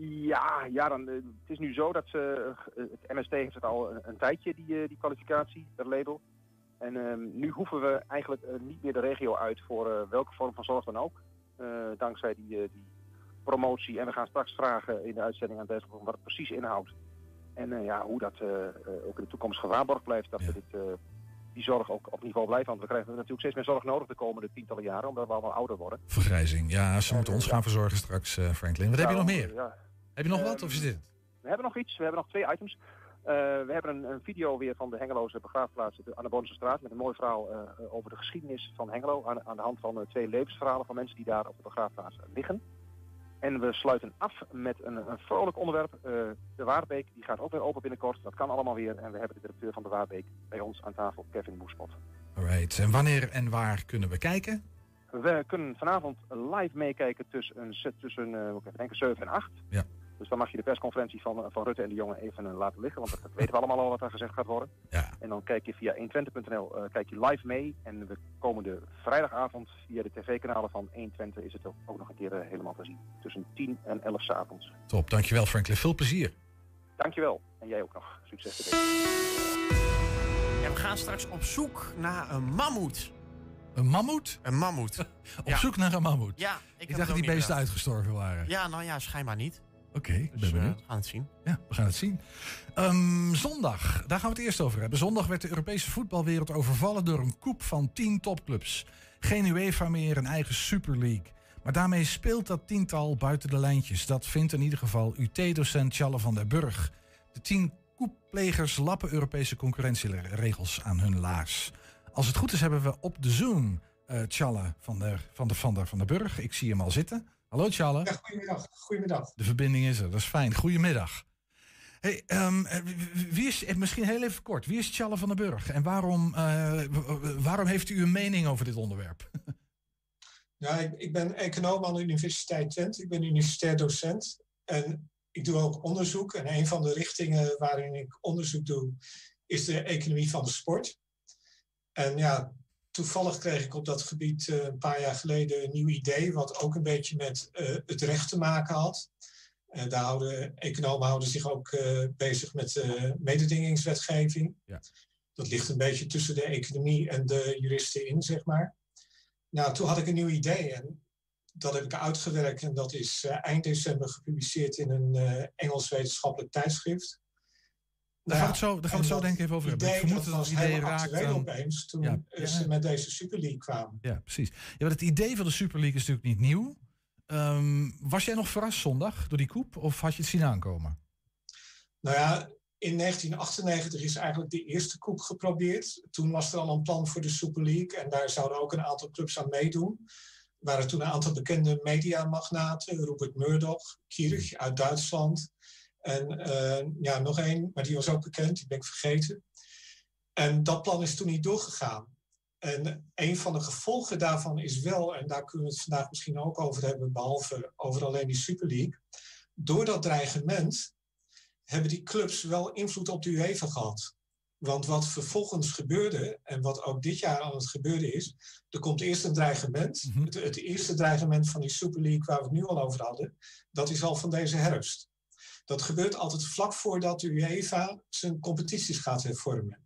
Ja, ja dan, eh, het is nu zo dat ze, eh, het MST heeft het al een, een tijdje, die, eh, die kwalificatie, dat label. En ehm, nu hoeven we eigenlijk eh, niet meer de regio uit voor eh, welke vorm van zorg dan ook. Eh, dankzij die, eh, die promotie. En we gaan straks vragen in de uitzending aan Dijsselbloem wat het precies inhoudt. En eh, ja, hoe dat eh, eh, ook in de toekomst gewaarborgd blijft. Dat we dit, eh, die zorg ook op niveau blijven. Want we krijgen natuurlijk steeds meer zorg nodig de komende tientallen jaren. Omdat we allemaal ouder worden. Vergrijzing. Ja, ze moeten ons gaan verzorgen straks, eh, Franklin. Wat heb je nog meer? Ja, Heb je nog wat of is dit? het? we hebben nog iets. We hebben nog twee items. Eh, we hebben een, een video weer van de Hengeloze begraafplaats aan de Bonense straat. Met een mooi verhaal eh, eh, over de geschiedenis van Hengelo. Aan, aan de hand van eh, twee levensverhalen van mensen die daar op de begraafplaats liggen. En we sluiten af met een, een vrolijk onderwerp. eh, de Waarbeek die gaat ook weer open binnenkort. Dat kan allemaal weer. En we hebben de directeur van de Waarbeek bij ons aan tafel, Kevin Moespot. Alright. En wanneer en waar kunnen we kijken? We kunnen vanavond live meekijken tussen, tussen eh, ik denken, 7 en 8. Ja. Dus dan mag je de persconferentie van, van Rutte en de jongen even eh, laten liggen. Want dat weten we allemaal al wat er gezegd gaat worden. Ja. En dan kijk je via 120.nl eh, kijk je live mee. En we komende vrijdagavond via de tv-kanalen van 120 is het ook, nog een keer eh, helemaal te zien. Tussen 10 en 11 's avonds. Top, dankjewel Franklin. Veel plezier. Dankjewel. En jij ook nog. Succes ermee. En we gaan straks op zoek naar een mammoet. Een mammoet? Een mammoet. [laughs] Op Ja. zoek naar een mammoet. Ja, ik, Ik, dacht dat die beesten uitgestorven waren. Ja, nou ja, schijnbaar niet. Oké, Dus eh, benieuwd. we gaan het zien. Ja, we gaan het zien. Ehm, zondag, daar gaan we het eerst over hebben. Zondag werd de Europese voetbalwereld overvallen door een koep van tien topclubs. Geen UEFA meer, een eigen Super League. Maar daarmee speelt dat tiental buiten de lijntjes. Dat vindt in ieder geval UT-docent Challe van der Burg. De tien koepplegers lappen Europese concurrentieregels aan hun laars. Als het goed is hebben we op de Zoom eh Challe van der, van, der, van, der, van der Burg. Ik zie hem al zitten. Hallo Challe. Ja, goedemiddag. Goedemiddag. De verbinding is er, dat is fijn. Goedemiddag. Hey, ehm, eh, wie- is, eh, misschien heel even kort, wie is Challe van den Burg? En waarom, eh, waarom heeft u een mening over dit onderwerp? [laughs] Ja, ik, ik ben econoom aan de Universiteit Twente. Ik ben universitair docent. En ik doe ook onderzoek. En een van de richtingen waarin ik onderzoek doe, is de economie van de sport. En ja, toevallig kreeg ik op dat gebied eh, een paar jaar geleden een nieuw idee, wat ook een beetje met eh, het recht te maken had. Eh, daar houden economen houden zich ook bezig met mededingingswetgeving. Ja. Dat ligt een beetje tussen de economie en de juristen in, zeg maar. Nou, toen had ik een nieuw idee en dat heb ik uitgewerkt en dat is eind december gepubliceerd in een Engels wetenschappelijk tijdschrift. Daar gaan we het zo, daar gaan we zo denk ik even over hebben. Ik vermoed dat het idee raakt aan... opeens toen Ja, ja. ze met deze Super League kwamen. Ja, precies. Ja, maar het idee van de Super League is natuurlijk niet nieuw. Ehm, was jij nog verrast zondag door die koep of had je het zien aankomen? Nou ja, in 1998 is eigenlijk de eerste koep geprobeerd. Toen was er al een plan voor de Super League en daar zouden ook een aantal clubs aan meedoen. Er waren toen een aantal bekende mediamagnaten, Rupert Murdoch, Kirch uit Duitsland. En eh, ja, nog één, maar die was ook bekend, die ben ik vergeten. En dat plan is toen niet doorgegaan. En een van de gevolgen daarvan is wel, en daar kunnen we het vandaag misschien ook over hebben, behalve over alleen die Super League. Door dat dreigement hebben die clubs wel invloed op de UEFA gehad. Want wat vervolgens gebeurde, en wat ook dit jaar aan het gebeuren is, er komt eerst een dreigement. het, het, eerste dreigement van die Super League waar we het nu al over hadden, dat is al van deze herfst. Dat gebeurt altijd vlak voordat de UEFA zijn competities gaat hervormen.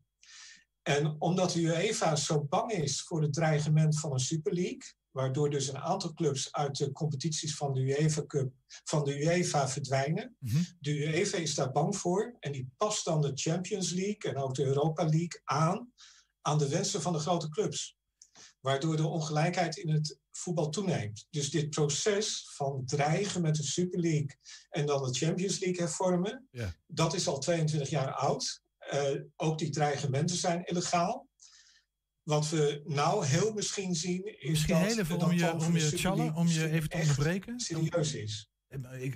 En omdat de UEFA zo bang is voor het dreigement van een Super League, waardoor dus een aantal clubs uit de competities van de UEFA Cup, van de UEFA verdwijnen. Mhm. De UEFA is daar bang voor en die past dan de Champions League en ook de Europa League aan aan de wensen van de grote clubs. Waardoor de ongelijkheid in het voetbal toeneemt. Dus dit proces van dreigen met de Super League en dan de Champions League hervormen, Ja. dat is al 22 jaar oud. Eh, ook die dreigementen zijn illegaal. Wat we nou heel misschien zien is Misschien dat heel even de om je, voor om je, om even te onderbreken. serieus is.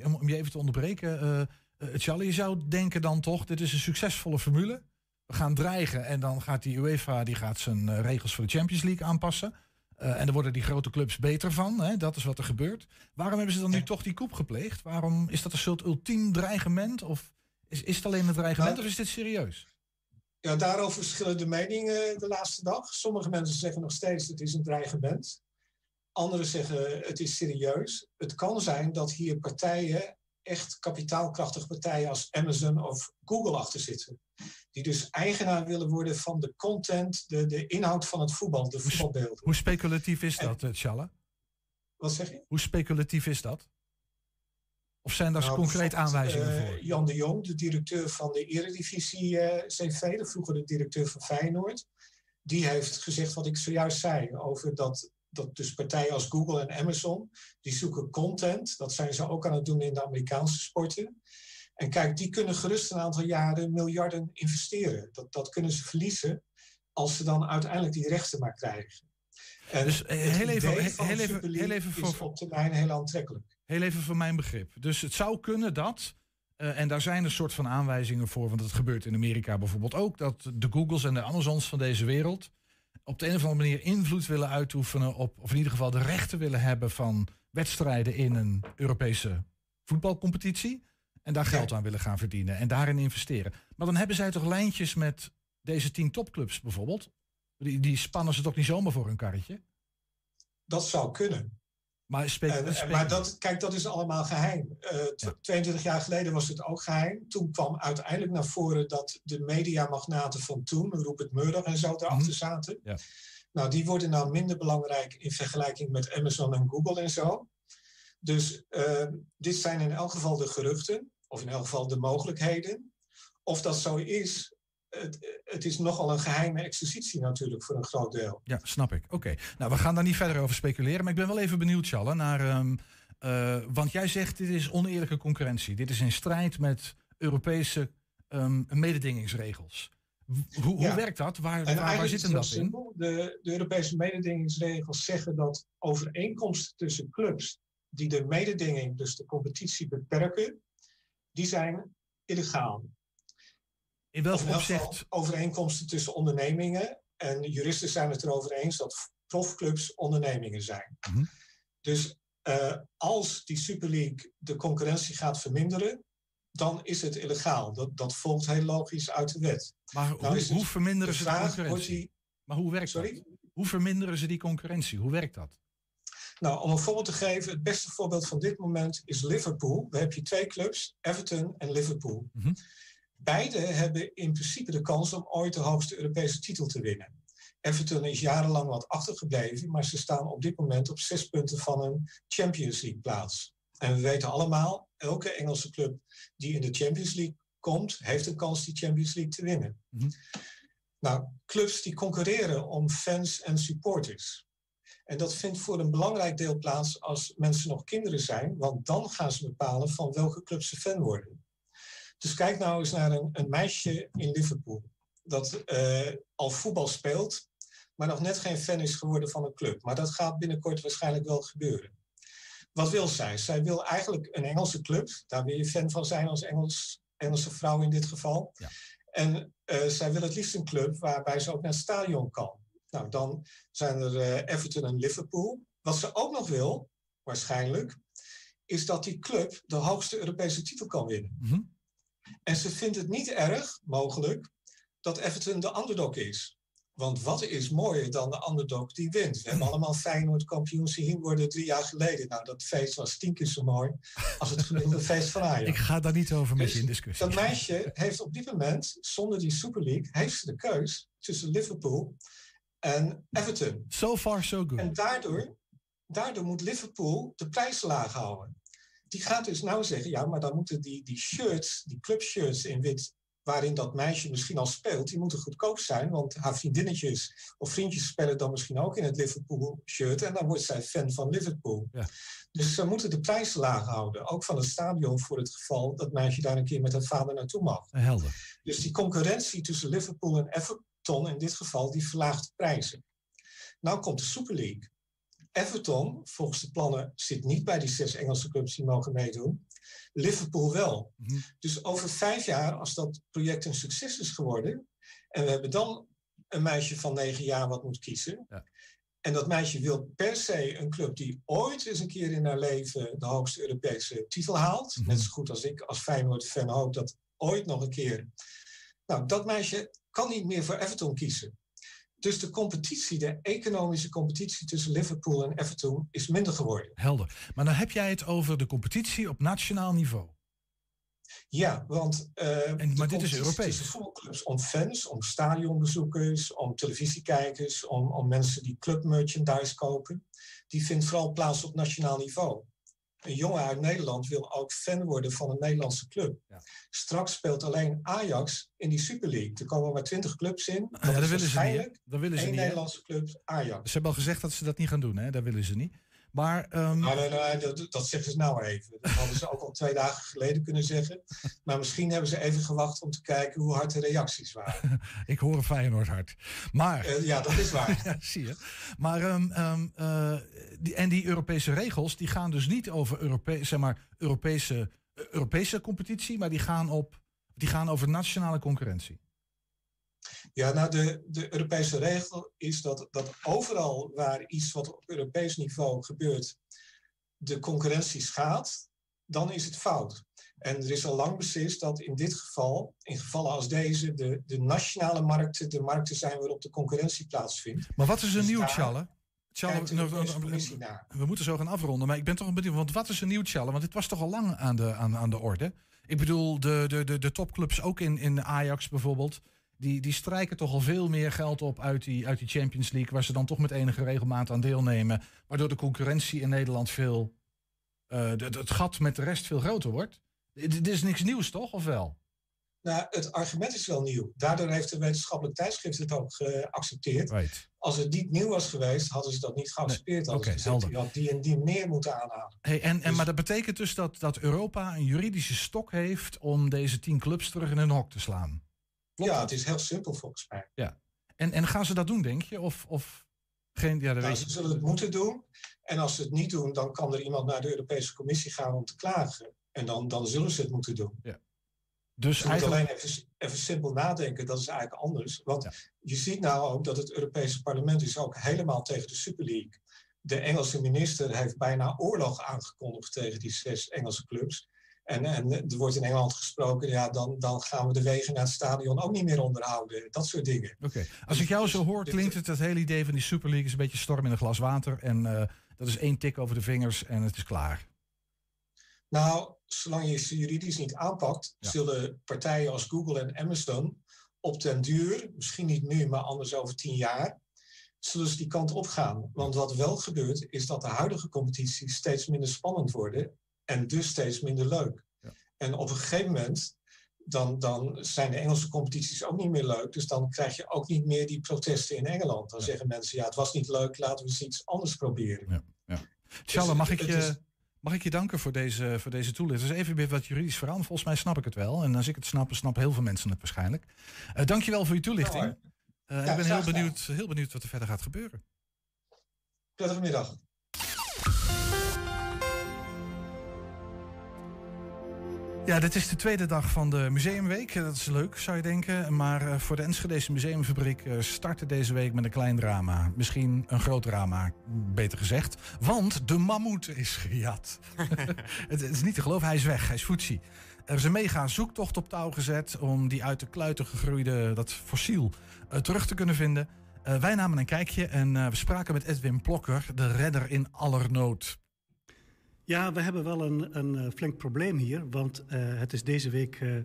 Om, om- je even te onderbreken. eh eh, Challe, je zou denken dan toch, dit is een succesvolle formule. We gaan dreigen en dan gaat die UEFA die gaat zijn eh, regels voor de Champions League aanpassen. Eh, en daar worden die grote clubs beter van. Hè? Dat is wat er gebeurt. Waarom hebben ze dan nu toch die koep gepleegd? Waarom is dat een soort ultiem dreigement? Of is, is het alleen een dreigement Nou, of is dit serieus? Ja, daarover verschillen de meningen de laatste dag. Sommige mensen zeggen nog steeds het is een dreigement. Anderen zeggen het is serieus. Het kan zijn dat hier partijen, echt kapitaalkrachtige partijen als Amazon of Google achter zitten. Die dus eigenaar willen worden van de content, de, de inhoud van het voetbal, de voetbalbeelden. Hoe speculatief is dat, eh, Challe? Wat zeg je? Hoe speculatief is dat? Of zijn daar Nou, concreet aanwijzingen eh, voor? Jan de Jong, de directeur van de Eredivisie eh, CV, de vroeger de directeur van Feyenoord, die heeft gezegd wat ik zojuist zei over dat, dat dus partijen als Google en Amazon, die zoeken content. Dat zijn ze ook aan het doen in de Amerikaanse sporten. En kijk, die kunnen gerust een aantal jaren miljarden investeren. Dat, dat kunnen ze verliezen als ze dan uiteindelijk die rechten maar krijgen. En Dus, eh, het heel even- heel- even- heel even is voor- op termijn heel aantrekkelijk. Heel even voor mijn begrip. Dus het zou kunnen dat, eh, en daar zijn een soort van aanwijzingen voor, want dat gebeurt in Amerika bijvoorbeeld ook, dat de Googles en de Amazons van deze wereld op de een of andere manier invloed willen uitoefenen op, of in ieder geval de rechten willen hebben van wedstrijden in een Europese voetbalcompetitie. En daar geld aan willen gaan verdienen en daarin investeren. Maar dan hebben zij toch lijntjes met deze tien topclubs bijvoorbeeld? Die, die spannen ze toch niet zomaar voor hun karretje? Dat zou kunnen. Maar, spe- maar dat, kijk, dat is allemaal geheim. Eh, tw- 22 jaar geleden was het ook geheim. Toen kwam uiteindelijk naar voren dat de mediamagnaten van toen, Rupert Murdoch en zo, daarachter zaten. Ja. Nou, die worden nou minder belangrijk in vergelijking met Amazon en Google en zo. Dus eh, dit zijn in elk geval de geruchten, of in elk geval de mogelijkheden. Of dat zo is, het, het is nogal een geheime exercitie natuurlijk voor een groot deel. Ja, snap ik. Oké. Nou, we gaan daar niet verder over speculeren. Maar ik ben wel even benieuwd, Challe, naar. ehm, eh, want jij zegt dit is oneerlijke concurrentie. Dit is in strijd met Europese ehm, mededingingsregels. Hoe, Ja. hoe werkt dat? Waar, waar, waar zit hem dat in? De, de Europese mededingingsregels zeggen dat overeenkomsten tussen clubs die de mededinging, dus de competitie, beperken, die zijn illegaal. In welk opzicht? overeenkomsten tussen ondernemingen. En juristen zijn het erover eens dat profclubs ondernemingen zijn. Mhm. Dus eh, als die Super League de concurrentie gaat verminderen, dan is het illegaal. Dat, dat volgt heel logisch uit de wet. Maar Nou hoe, verminderen de ze de concurrentie? die- Maar hoe werkt Sorry? dat? Hoe verminderen ze die concurrentie? Hoe werkt dat? Nou, om een voorbeeld te geven, het beste voorbeeld van dit moment is Liverpool. Daar heb je twee clubs, Everton en Liverpool. Mhm. Beide hebben in principe de kans om ooit de hoogste Europese titel te winnen. Everton is jarenlang wat achtergebleven, maar ze staan op dit moment op zes punten van een Champions League plaats. En we weten allemaal, elke Engelse club die in de Champions League komt, heeft een kans die Champions League te winnen. Mhm. Nou, clubs die concurreren om fans en supporters. En dat vindt voor een belangrijk deel plaats als mensen nog kinderen zijn, want dan gaan ze bepalen van welke club ze fan worden. Dus kijk nou eens naar een, een meisje in Liverpool dat eh, al voetbal speelt, maar nog net geen fan is geworden van een club. Maar dat gaat binnenkort waarschijnlijk wel gebeuren. Wat wil zij? Zij wil eigenlijk een Engelse club. Daar wil je fan van zijn als Engels, Engelse vrouw in dit geval. Ja. En eh, zij wil het liefst een club waarbij ze ook naar het stadion kan. Nou, dan zijn er eh, Everton en Liverpool. Wat ze ook nog wil, waarschijnlijk, is dat die club de hoogste Europese titel kan winnen. Mhm. En ze vindt het niet erg, mogelijk, dat Everton de underdog is. Want wat is mooier dan de underdog die wint? We hebben allemaal Feyenoord kampioen zien worden drie jaar geleden. Nou, dat feest was tien keer zo mooi als het gemiddelde [laughs] feest van Ajax. Ik ga daar niet over met je in Dus discussie. Dat meisje heeft op dit moment, zonder die Super League, heeft ze de keus tussen Liverpool en Everton. So far, so good. En daardoor, daardoor moet Liverpool de prijs laag houden. Die gaat dus nou zeggen, ja, maar dan moeten die, die shirts, die clubshirts in wit, waarin dat meisje misschien al speelt, die moeten goedkoop zijn, want haar vriendinnetjes of vriendjes spelen dan misschien ook in het Liverpool shirt en dan wordt zij fan van Liverpool. Ja. Dus ze moeten de prijs laag houden, ook van het stadion voor het geval dat meisje daar een keer met haar vader naartoe mag. Helder. Dus die concurrentie tussen Liverpool en Everton in dit geval, die verlaagt de prijzen. Nou komt de Super League. Everton, volgens de plannen, zit niet bij die zes Engelse clubs die mogen meedoen. Liverpool wel. Mhm. Dus over vijf jaar, als dat project een succes is geworden, en we hebben dan een meisje van negen jaar wat moet kiezen. Ja. En dat meisje wil per se een club die ooit eens een keer in haar leven de hoogste Europese titel haalt. Mhm. Net zo goed als ik als Feyenoord-fan hoop dat ooit nog een keer. Nou, dat meisje kan niet meer voor Everton kiezen. Dus de competitie, de economische competitie tussen Liverpool en Everton is minder geworden. Helder. Maar dan heb jij het over de competitie op nationaal niveau. Ja, want uh, En- maar dit is Europees. voetbalclubs om fans, om stadionbezoekers, om televisiekijkers, om, om mensen die clubmerchandise kopen, die vindt vooral plaats op nationaal niveau. Een jongen uit Nederland wil ook fan worden van een Nederlandse club. Ja. Straks speelt alleen Ajax in die Super League. Er komen maar twintig clubs in. Ja, dat is willen ze niet. hè? Dat willen ze één niet. Nederlandse club, Ajax. Ze hebben al gezegd dat ze dat niet gaan doen, hè? Dat willen ze niet. Maar ehm, Nou, nee, nee, dat, dat zeggen ze nou even. Dat hadden ze ook al twee dagen geleden kunnen zeggen. Maar misschien hebben ze even gewacht om te kijken hoe hard de reacties waren. [laughs] ik hoor een Feyenoord hard. Maar, Eh, ja, dat is waar. [laughs] ja, zie je. Maar, ehm, ehm, eh, die, en die Europese regels, die gaan dus niet over Europe zeg maar, Europese, eh, Europese competitie, maar die gaan, op, die gaan over nationale concurrentie. Ja, nou, de, de Europese regel is dat, dat overal waar iets wat op Europees niveau gebeurt, de concurrentie schaadt, dan is het fout. En er is al lang beslist dat in dit geval, in gevallen als deze, de, de nationale markten de markten zijn waarop de concurrentie plaatsvindt. Maar wat is er Dus nieuw, de nou, nou, naar. we moeten zo gaan afronden, maar ik ben toch benieuwd, want wat is er nieuw, Tjalle? Want dit was toch al lang aan de, aan, aan de orde? Ik bedoel, de, de, de, de topclubs, ook in, in Ajax bijvoorbeeld, die, die strijken toch al veel meer geld op uit die, uit die Champions League, waar ze dan toch met enige regelmaat aan deelnemen, waardoor de concurrentie in Nederland veel, eh, het gat met de rest veel groter wordt. Dit is niks nieuws, toch? Of wel? Nou, het argument is wel nieuw. Daardoor heeft de wetenschappelijk tijdschrift het ook geaccepteerd. Right. Als het niet nieuw was geweest, hadden ze dat niet geaccepteerd. Oké, had die en die meer moeten aanhalen. Hey, en, en, Dus- maar dat betekent dus dat, dat Europa een juridische stok heeft om deze tien clubs terug in hun hok te slaan. Klopt ja, het is heel simpel volgens mij. En, en gaan ze dat doen, denk je? Of, of geen, ja, Nou, ze zullen het moeten doen. En als ze het niet doen, dan kan er iemand naar de Europese Commissie gaan om te klagen. En dan, dan zullen ze het moeten doen. Dus Je moet alleen even, even simpel nadenken, dat is eigenlijk anders. Want Ja. je ziet nou ook dat het Europese parlement is ook helemaal tegen de Super League. De Engelse minister heeft bijna oorlog aangekondigd tegen die zes Engelse clubs. En, en er wordt in Engeland gesproken, ja, dan, dan gaan we de wegen naar het stadion ook niet meer onderhouden. Dat soort dingen. oké. Als ik jou zo hoor, Dit- klinkt het het hele idee van die Super League is een beetje storm in een glas water. En eh, dat is één tik over de vingers en het is klaar. Nou, zolang je ze juridisch niet aanpakt, Ja. zullen partijen als Google en Amazon op den duur, misschien niet nu, maar anders over tien jaar, zullen ze die kant op gaan. Want wat wel gebeurt, is dat de huidige competities steeds minder spannend worden en dus steeds minder leuk. Ja. En op een gegeven moment, dan, dan zijn de Engelse competities ook niet meer leuk. Dus dan krijg je ook niet meer die protesten in Engeland. Dan zeggen mensen, ja, het was niet leuk, laten we eens iets anders proberen. Tjalle, Dus mag ik je... is- Mag ik je danken voor deze, voor deze toelichting? Dus even weer wat juridisch verhaal. Volgens mij snap ik het wel. En als ik het snap, snappen heel veel mensen het waarschijnlijk. Eh dankjewel voor je toelichting. Nou, Eh, Ja, ik ben heel benieuwd, heel benieuwd wat er verder gaat gebeuren. Prettige middag. Ja, dit is de tweede dag van de Museumweek. Dat is leuk, zou je denken. Maar uh, voor de Enschedese Museumfabriek uh, startte deze week met een klein drama. Misschien een groot drama, beter gezegd. Want de mammoet is gejat. [laughs] het, is niet te geloven, hij is weg. Hij is Futsi. Er is een mega zoektocht op touw gezet om die uit de kluiten gegroeide, dat fossiel, terug te kunnen vinden. wij namen een kijkje en we spraken met Edwin Plokker, de redder in allernood. Ja, we hebben wel een, een uh, flink probleem hier. Want uh, het is deze week uh,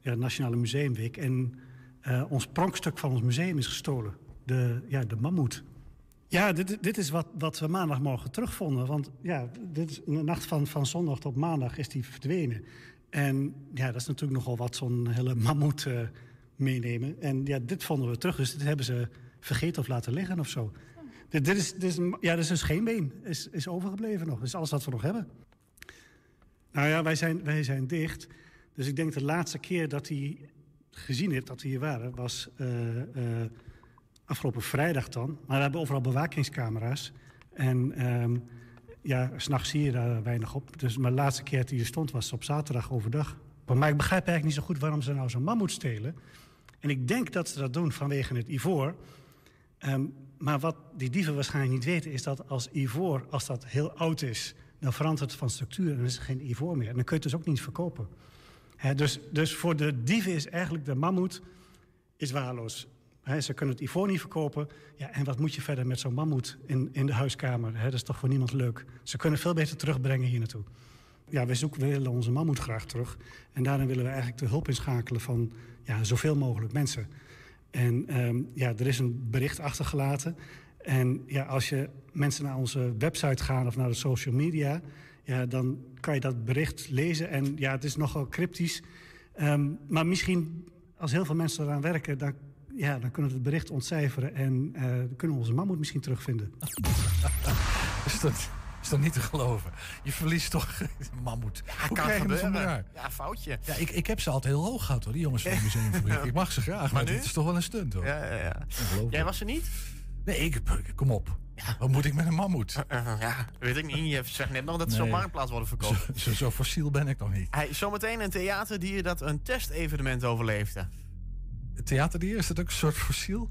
ja, Nationale Museumweek. En ons pronkstuk van ons museum is gestolen. De, ja, de mammoet. Ja, dit, dit is wat, wat we maandagmorgen terugvonden. Want ja, dit is in de nacht van, van zondag tot maandag is die verdwenen. En ja, dat is natuurlijk nogal wat zo'n hele mammoet meenemen. En ja, dit vonden we terug. Dus dit hebben ze vergeten of laten liggen of zo. Dit, is, is, ja, dit is een scheenbeen. Is, is overgebleven nog. Is alles wat we nog hebben. Nou ja, wij zijn, wij zijn dicht. Dus ik denk de laatste keer dat hij gezien heeft dat we hier waren... was uh, uh, afgelopen vrijdag dan. Maar we hebben overal bewakingscamera's. En um, ja, s'nachts zie je daar weinig op. Dus mijn laatste keer dat hij hier stond was op zaterdag overdag. Maar ik begrijp eigenlijk niet zo goed waarom ze nou zo'n mammoet stelen. En ik denk dat ze dat doen vanwege het ivoor... Um, maar wat die dieven waarschijnlijk niet weten... is dat als ivoor, als dat heel oud is... dan verandert het van structuur en dan is er geen ivoor meer. En dan kun je het dus ook niet verkopen. Dus, dus voor de dieven is eigenlijk de mammoet is waardeloos. He, ze kunnen het ivoor niet verkopen. Ja, en wat moet je verder met zo'n mammoet in, in de huiskamer? Dat is toch voor niemand leuk. Ze kunnen veel beter terugbrengen hier naartoe. Ja, wij zoeken, we willen onze mammoet graag terug. En daarin willen we eigenlijk de hulp inschakelen van ja, zoveel mogelijk mensen... En um, ja, er is een bericht achtergelaten. En ja, als je mensen naar onze website gaan of naar de social media... Ja, dan kan je dat bericht lezen. En ja, het is nogal cryptisch. Um, maar misschien, als heel veel mensen eraan werken... dan, ja, dan kunnen we het bericht ontcijferen... en uh, kunnen we onze mammoet misschien terugvinden. [laughs] is dat is toch niet te geloven? Je verliest toch een [laughs] mammoet. Ja, Hoe kan gebeuren. Ja, foutje. Ja, ik, ik heb ze altijd heel hoog gehad hoor, die jongens van het [laughs] museumfabriek. ik mag ze graag, maar, maar dit is toch wel een stunt hoor. Ja, ja, ja. Jij was er niet? Nee, ik, kom op. Ja. Wat moet ik met een mammoet? Uh, uh, ja, weet ik niet. Je zegt net nog dat ze nee. op marktplaats worden verkocht. Zo, zo, zo, fossiel ben ik nog niet. Hey, zometeen een theaterdier dat een testevenement overleefde. Theaterdier, is dat ook een soort fossiel?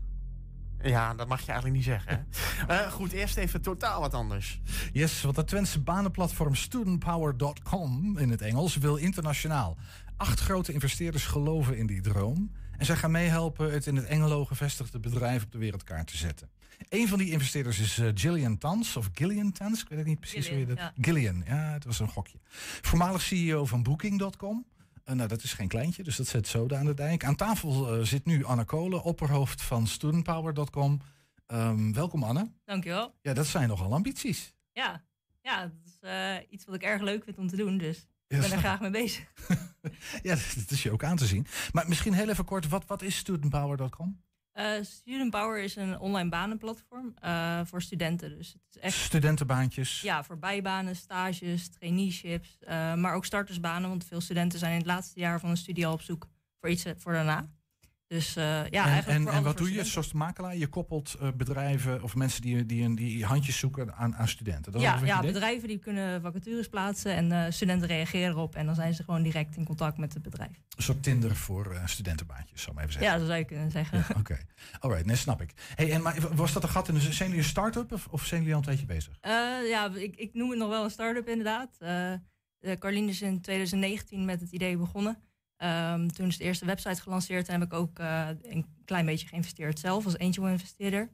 Ja, dat mag je eigenlijk niet zeggen. uh, [laughs] goed, eerst even totaal wat anders. Yes, want het Twentse banenplatform studentpower.com in het Engels wil internationaal. Acht grote investeerders geloven in die droom. En zij gaan meehelpen het in het Engelo gevestigde bedrijf op de wereldkaart te zetten. Een van die investeerders is uh, Gillian Tans, of Gillian Tans, ik weet niet precies Gillian, hoe je dat... Ja. Gillian, ja, het was een gokje. Voormalig CEO van Booking.com. Uh, nou, dat is geen kleintje, dus dat zet zoden aan de dijk. Aan tafel uh, zit nu Anne Kolen, opperhoofd van studentpower.com. Um, welkom Anne. Dankjewel. Ja, dat zijn nogal ambities. Ja, ja dat is uh, iets wat ik erg leuk vind om te doen, dus ik ben er graag mee bezig. [laughs] ja, dat is je ook aan te zien. Maar misschien heel even kort, wat, wat is studentpower.com? Uh, Student Power is een online banenplatform uh, voor studenten. Dus het is echt, Studentenbaantjes? Ja, voor bijbanen, stages, traineeships, uh, maar ook startersbanen. Want veel studenten zijn in het laatste jaar van een studie al op zoek voor iets voor daarna. Dus ja, en, eigenlijk en, voor en wat doe je zoals makelaar? Je koppelt bedrijven of mensen die, die, die handjes zoeken aan, aan studenten. Dat ja, ja bedrijven die kunnen vacatures plaatsen en studenten reageren erop. En dan zijn ze gewoon direct in contact met het bedrijf. Een soort Tinder voor studentenbaantjes, zou ik even zeggen. Ja, dat zou je kunnen zeggen. Ja, Oké, okay. alright, nee, snap ik. Hey, en maar was dat een gat in de... Zijn jullie een start-up of, of zijn jullie al een tijdje bezig? Ja, ik, ik noem het nog wel een start-up inderdaad. Carlien is in 2019 met het idee begonnen. Um, toen is de eerste website gelanceerd heb ik ook uh, een klein beetje geïnvesteerd zelf als angel investeerder.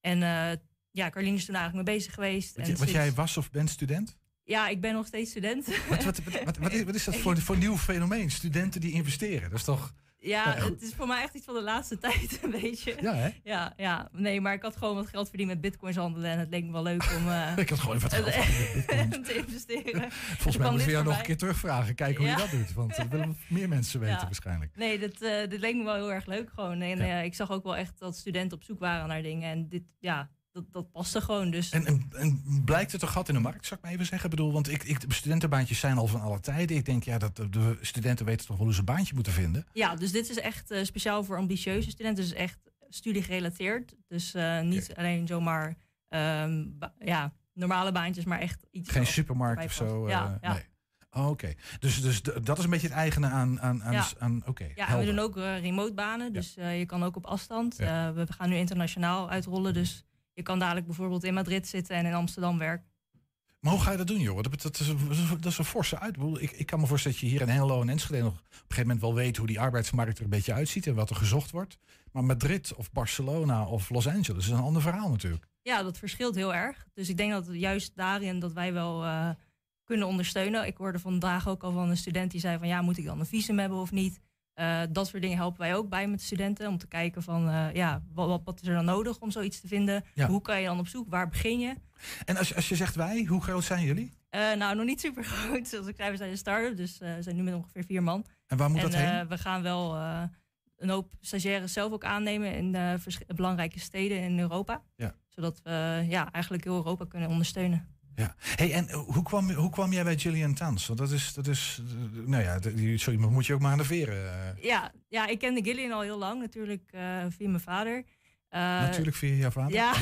En uh, ja, Carlien is toen eigenlijk mee bezig geweest. En wat jij was of bent student? Ja, ik ben nog steeds student. Wat, wat, wat, wat is, is, dat voor, [laughs] voor nieuw fenomeen? Studenten die investeren, dat is toch... Ja, het is voor mij echt iets van de laatste [laughs] tijd, een beetje. Ja, hè? Ja, ja, nee, maar ik had gewoon wat geld verdiend met bitcoins handelen en het leek me wel leuk om uh, [laughs] ik had gewoon wat geld [laughs] te investeren. Volgens mij moeten we jou nog een keer terugvragen, kijken hoe je dat doet. Want dat willen meer mensen weten ja. waarschijnlijk. Nee, dit, uh, dit leek me wel heel erg leuk gewoon. En ja. uh, ik zag ook wel echt dat studenten op zoek waren naar dingen. En dit, ja, dat, dat paste gewoon. Dus. En, en, en, blijkt het een gat in de markt, zou ik maar even zeggen? Ik bedoel, want ik, ik, de studentenbaantjes zijn al van alle tijden. Ik denk, ja, dat de studenten weten toch wel hoe ze een baantje moeten vinden. Ja, dus dit is echt uh, speciaal voor ambitieuze studenten. Dus echt studiegerelateerd. Dus uh, niet alleen zomaar um, ja, normale baantjes, maar echt iets. Geen supermarkt of zo. Uh, ja. Nee. Oh, Oké, dus, dus dat is een beetje het eigene aan... aan, aan, Ja. aan Oké, Ja, en we doen ook eh, remote banen, dus eh, je kan ook op afstand. Ja. Eh, we gaan nu internationaal uitrollen, dus je kan dadelijk bijvoorbeeld in Madrid zitten en in Amsterdam werken. Maar hoe ga je dat doen, joh? Dat, dat, is, een- dat is een forse uit. Ik, ik kan me voorstellen dat je hier in Hengelo en Enschede nog op een gegeven moment wel weet hoe die arbeidsmarkt er een beetje uitziet en wat er gezocht wordt. Maar Madrid of Barcelona of Los Angeles is een ander verhaal natuurlijk. Ja, dat verschilt heel erg. Dus ik denk dat juist daarin dat wij wel eh, kunnen ondersteunen. Ik hoorde vandaag ook al van een student die zei van ja, moet ik dan een visum hebben of niet? Eh, dat soort dingen helpen wij ook bij met de studenten om te kijken van eh, ja, wat, wat, wat is er dan nodig om zoiets te vinden? Ja. Hoe kan je dan op zoek? Waar begin je? En als, als je zegt wij, hoe groot zijn jullie? Eh, nou, nog niet super [laughs] groot. Zoals ik zei, we zijn een start-up, dus we zijn nu met ongeveer vier man. En waar moet en, dat heen? we gaan wel een hoop stagiaires zelf ook aannemen in belangrijke steden in Europa. Ja. Zodat we ja, eigenlijk heel Europa kunnen ondersteunen. Ja. Hey, en hoe kwam, hoe kwam jij bij Gillian Tans? Want dat is, dat is eh, nou ja, sorry, maar moet je ook maar aan de veren. eh. Ja, ja, ik kende Gillian al heel lang, natuurlijk eh, via mijn vader. Eh, natuurlijk via jouw vader. Ja. [laughs]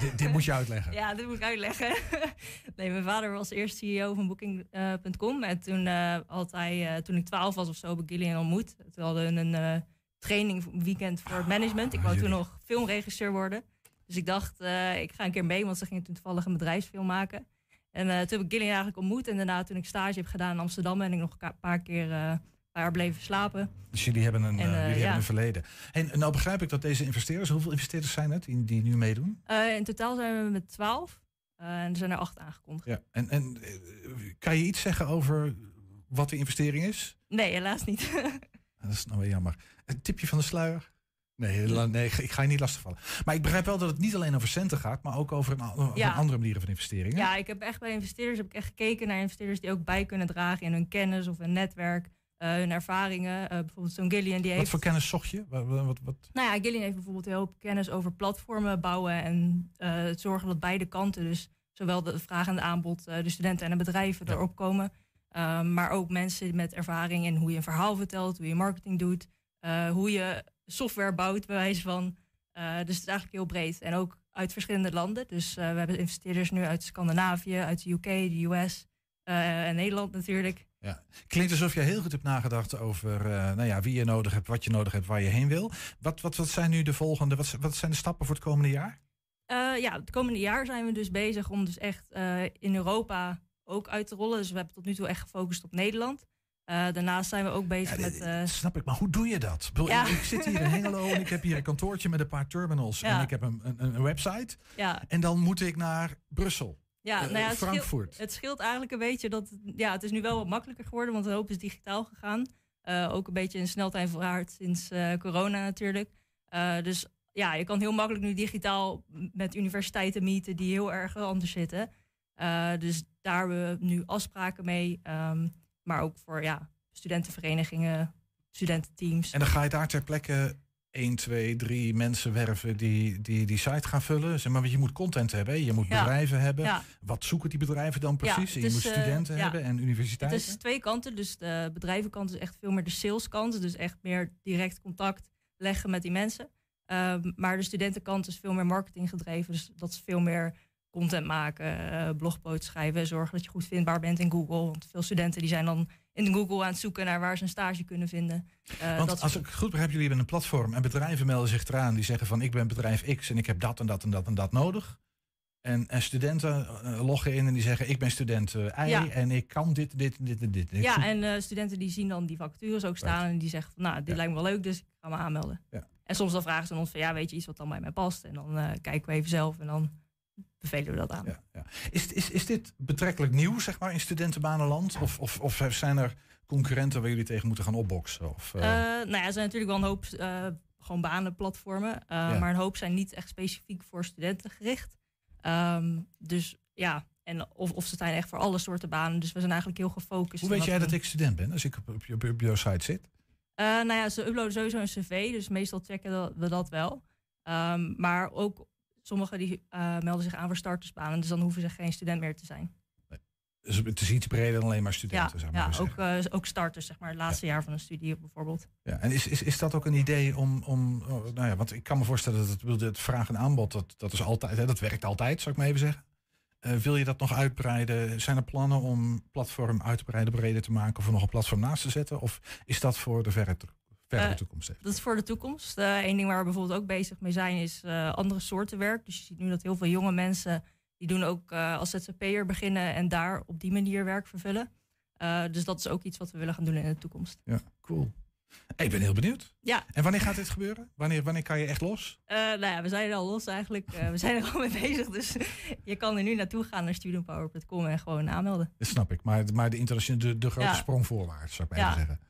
Dit, dit moet je uitleggen. Ja, dit moet ik uitleggen. [laughs] nee, mijn vader was eerst CEO van Booking.com. en toen eh, had hij, eh, toen ik 12 was of zo, heb ik Gillian ontmoet. Toen hadden we een eh, training weekend voor het management. Ik wou toen nog filmregisseur worden. Dus ik dacht, eh, ik ga een keer mee, want ze gingen toen toevallig een bedrijfsfilm maken. En eh, toen heb ik Gillian eigenlijk ontmoet. En daarna, toen ik stage heb gedaan in Amsterdam, ben ik nog een paar keer eh, bij haar bleven slapen. Dus jullie hebben een, En, eh, jullie ja. hebben een verleden. En nou begrijp ik dat deze investeerders, hoeveel investeerders zijn het die, die nu meedoen? In totaal zijn we met 12. en er zijn er acht aangekondigd. Ja. En, en kan je iets zeggen over wat de investering is? Nee, helaas niet. [laughs] Dat is nou weer jammer. Een tipje van de sluier? Nee, nee, ik ga je niet lastigvallen. Maar ik begrijp wel dat het niet alleen over centen gaat, maar ook over een, over Ja. andere manieren van investeringen. Ja, ik heb echt bij investeerders heb ik echt gekeken naar investeerders die ook bij kunnen dragen in hun kennis of hun netwerk, eh, hun ervaringen. Eh, bijvoorbeeld zo'n Gillian die Wat heeft. voor kennis zocht je? Wat, wat, wat, wat- Nou ja, Gillian heeft bijvoorbeeld heel veel kennis over platformen bouwen en eh, het zorgen dat beide kanten, dus zowel de vraag en de aanbod, de studenten en de bedrijven erop komen. Eh, maar ook mensen met ervaring in hoe je een verhaal vertelt, hoe je marketing doet, hoe je software bouwt, bij wijze van. Eh, dus het is eigenlijk heel breed. En ook uit verschillende landen. Dus eh, we hebben investeerders nu uit Scandinavië, uit de UK, de US eh, en Nederland natuurlijk. Ja. Klinkt alsof je heel goed hebt nagedacht over nou ja, wie je nodig hebt, wat je nodig hebt, waar je heen wil. Wat, wat, wat zijn nu de volgende, wat, wat zijn de stappen voor het komende jaar? Ja, het komende jaar zijn we dus bezig om dus echt in Europa ook uit te rollen. Dus we hebben tot nu toe echt gefocust op Nederland. Eh, daarnaast zijn we ook bezig met... eh, Snap ik, maar hoe doe je dat? Ik, bedoel, Ja. ik, ik zit hier in Hengelo en ik heb hier een kantoortje met een paar terminals en ik heb een, een, een website. ja, En dan moet ik naar Brussel. ja, Eh, nou ja, het Frankfurt. Scheelt, het scheelt eigenlijk een beetje dat... Ja, het is nu wel wat makkelijker geworden, want een hoop is digitaal gegaan. Ook een beetje in sneltrein vooruit sinds corona natuurlijk. Dus ja, je kan heel makkelijk nu digitaal met universiteiten meeten die heel erg anders zitten. Dus daar hebben we nu afspraken mee. ehm, maar ook voor ja, studentenverenigingen, studententeams. En dan ga je daar ter plekke 1, 2, 3 mensen werven die, die die site gaan vullen. Zeg maar, want je moet content hebben, je moet Ja. bedrijven hebben. Ja. Wat zoeken die bedrijven dan Ja, precies? je het moet eh, studenten hebben en Het universiteiten. is twee kanten. Dus de bedrijvenkant is echt veel meer de saleskant. Dus echt meer direct contact leggen met die mensen. Ehm, maar de studentenkant is veel meer marketing gedreven. Dus dat is veel meer content maken, eh blogposts schrijven. Zorgen dat je goed vindbaar bent in Google. Want veel studenten die zijn dan in Google aan het zoeken naar waar ze een stage kunnen vinden. Eh, Want dat als ik goed begrijp, jullie hebben een platform en bedrijven melden zich eraan. Die zeggen van ik ben bedrijf X en ik heb dat en dat en dat en dat nodig. En, en studenten eh, loggen in en die zeggen ik ben student Y Ja. en ik kan dit, dit, dit en dit. Ja, en studenten die zien dan die vacatures ook staan. En die zeggen van nou, dit Ja. lijkt me wel leuk, dus ik ga me aanmelden. Ja. En soms dan vragen ze ons van ja, weet je iets wat dan bij mij past? En dan kijken we even zelf en dan bevelen we dat aan. Ja, ja. Is, is, is dit betrekkelijk nieuw, zeg maar, in studentenbanenland? Of, of, of zijn er concurrenten waar jullie tegen moeten gaan opboksen? Of, eh, Eh, nou ja, er zijn natuurlijk wel een hoop eh, gewoon banenplatformen. Ja. Maar een hoop zijn niet echt specifiek voor studenten gericht. Ehm, dus ja, en of, of ze zijn echt voor alle soorten banen. Dus we zijn eigenlijk heel gefocust. hoe weet jij dat ik student ben als ik op, op, op, op jouw site zit? Nou ja, ze uploaden sowieso een cv, dus meestal checken we dat wel. Ehm, maar ook sommigen die eh, melden zich aan voor startersbanen, dus dan hoeven ze geen student meer te zijn. Dus het is iets breder dan alleen maar Ja, studenten, zeg maar. ja zo ook, eh, ook starters, zeg maar, het laatste jaar van een studie bijvoorbeeld. Ja, en is, is, is dat ook een idee om, om oh, nou ja, want ik kan me voorstellen dat het, het vraag en aanbod, dat, dat is altijd, hè, dat werkt altijd, zou ik maar even zeggen. Eh, wil je dat nog uitbreiden? Zijn er plannen om platform uit te breiden, breder te maken of er nog een platform naast te zetten? Of is dat voor de verre, Eh, toekomst? Dat is voor de toekomst. Eén ding waar we bijvoorbeeld ook bezig mee zijn is eh, andere soorten werk. Dus je ziet nu dat heel veel jonge mensen die doen ook eh, als ZZP'er beginnen en daar op die manier werk vervullen. Eh, dus dat is ook iets wat we willen gaan doen in de toekomst. Ja, cool. Ik ben heel benieuwd. Ja. En wanneer gaat dit gebeuren? Wanneer, wanneer kan je echt los? Eh, nou ja, we zijn er al los eigenlijk. Eh, we zijn er [laughs] al mee bezig. Dus je kan er nu naartoe gaan naar studentpower.com en gewoon aanmelden. Dat snap ik. Maar, maar de, internationale, de, de grote Ja. sprong voorwaarts, zou ik Ja. even zeggen.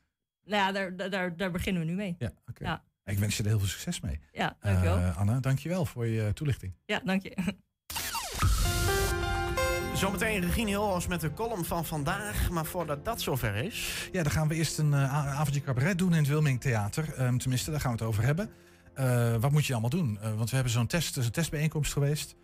Nou ja, daar, daar- daar, beginnen we nu mee. Ja, oké. Ja, Ik wens je er heel veel succes mee. ja dankjewel. Eh, Anna, dankjewel voor je toelichting. ja, dank je. Zometeen Regine Hilhorst met de column van vandaag. Maar voordat dat zover is... Ja, dan gaan we eerst een eh, avondje cabaret doen in het Wilming Theater. Ehm, tenminste, daar gaan we het over hebben. Eh, wat moet je allemaal doen? Eh, want we hebben zo'n test, een testbijeenkomst geweest.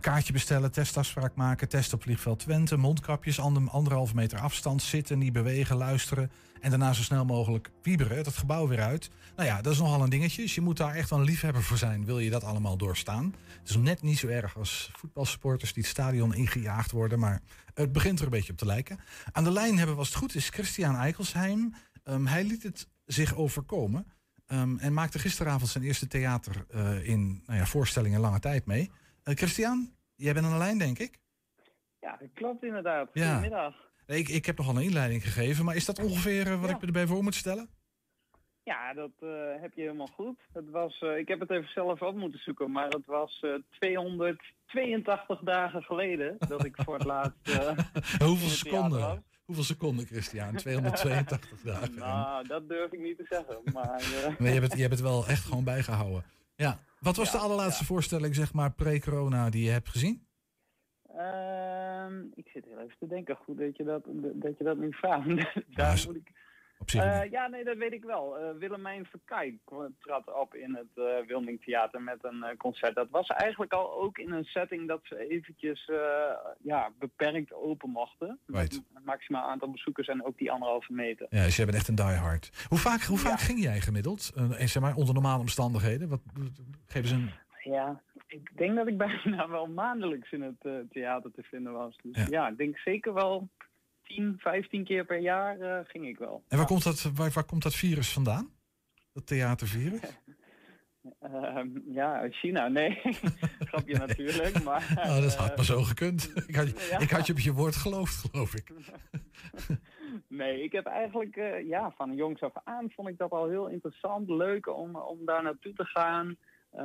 Kaartje bestellen, testafspraak maken, test op vliegveld Twente, mondkapjes, ander, anderhalve meter afstand, zitten, niet bewegen, luisteren. En daarna zo snel mogelijk wieberen, het gebouw weer uit. Nou ja, dat is nogal een dingetje. Dus je moet daar echt wel een liefhebber voor zijn, wil je dat allemaal doorstaan. Het is net niet zo erg als voetbalsupporters die het stadion ingejaagd worden, maar het begint er een beetje op te lijken. Aan de lijn hebben we, als het goed is, Christian Eikelsheim. Ehm, hij liet het zich overkomen ehm, en maakte gisteravond zijn eerste theater eh, in nou ja, voorstelling in lange tijd mee. Eh, Christian, jij bent aan de lijn, denk ik? Ja, dat klopt inderdaad. Ja. Goedemiddag. Ik, ik heb nogal een inleiding gegeven, maar is dat ongeveer eh, wat ik me erbij voor moet stellen? Ja, dat eh, heb je helemaal goed. Het was, ik heb het even zelf op moeten zoeken, maar het was eh 282 dagen geleden dat ik voor het laatst... [laughs] Hoeveel het seconden? Hoeveel seconden, Christian? 282 [laughs] dagen. Nou, dat durf ik niet te zeggen, maar... Nee, je, hebt het, je hebt het wel echt gewoon bijgehouden. Ja. Wat was de allerlaatste voorstelling, zeg maar, pre-corona die je hebt gezien? ehm, ik zit heel even te denken. Goed dat je dat, dat, je dat nu vraagt. [laughs] Daar moet ik... Op zich Eh, ja, nee, dat weet ik wel. Eh Willemijn Verkijk trad op in het eh Wilming Theater met een concert. Dat was eigenlijk al ook in een setting dat ze eventjes ja, beperkt open mochten. Right. Met een maximaal aantal bezoekers en ook die anderhalve meter. Ja, dus jij bent echt een diehard. Hoe vaak, hoe vaak ging jij gemiddeld? En zeg maar, onder normale omstandigheden? Wat, geef eens een... Ja, ik denk dat ik bijna wel maandelijks in het theater te vinden was. Dus Ja. ja. ik denk zeker wel 10, 15 keer per jaar eh, ging ik wel. En waar, komt dat, waar, waar komt dat virus vandaan? Dat theatervirus? [laughs] Ehm, ja, uit China, nee. [laughs] Grapje natuurlijk, maar... [laughs] Nou, dat had eh, maar zo gekund. Ik had, ja. ik had je op je woord geloofd, geloof ik. Nee, ik heb eigenlijk, eh, ja, van jongs af aan vond ik dat al heel interessant, leuk om, om daar naartoe te gaan. Eh,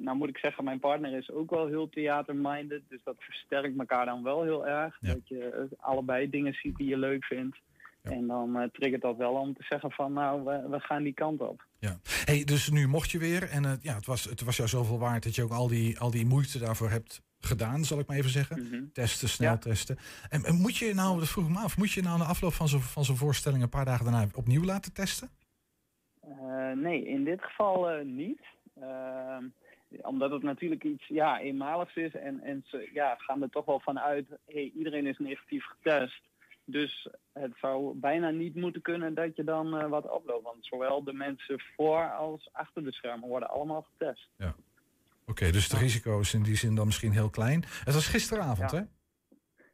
nou moet ik zeggen, mijn partner is ook wel heel theater-minded, dus dat versterkt elkaar dan wel heel erg. Dat je eh, allebei dingen ziet die je leuk vindt. En dan eh, triggert dat wel om te zeggen van, nou, we, we gaan die kant op. Ja. Hey, dus nu mocht je weer. En ja, het, was, het was jou zoveel waard dat je ook al die, al die moeite daarvoor hebt gedaan, zal ik maar even zeggen. Mhm. Testen, snel testen. En, en moet je nou, dat vroeg ik me af, moet je nou na afloop van zo'n van zo'n voorstelling een paar dagen daarna opnieuw laten testen? Nee, in dit geval niet. Ehm, omdat het natuurlijk iets ja, eenmaligs is en, en ze ja, gaan er toch wel van uit, hey, iedereen is negatief getest. Dus het zou bijna niet moeten kunnen dat je dan eh, wat oploopt. Want zowel de mensen voor als achter de schermen worden allemaal getest. Oké, dus de risico's in die zin dan misschien heel klein. Het was gisteravond, Ja. hè?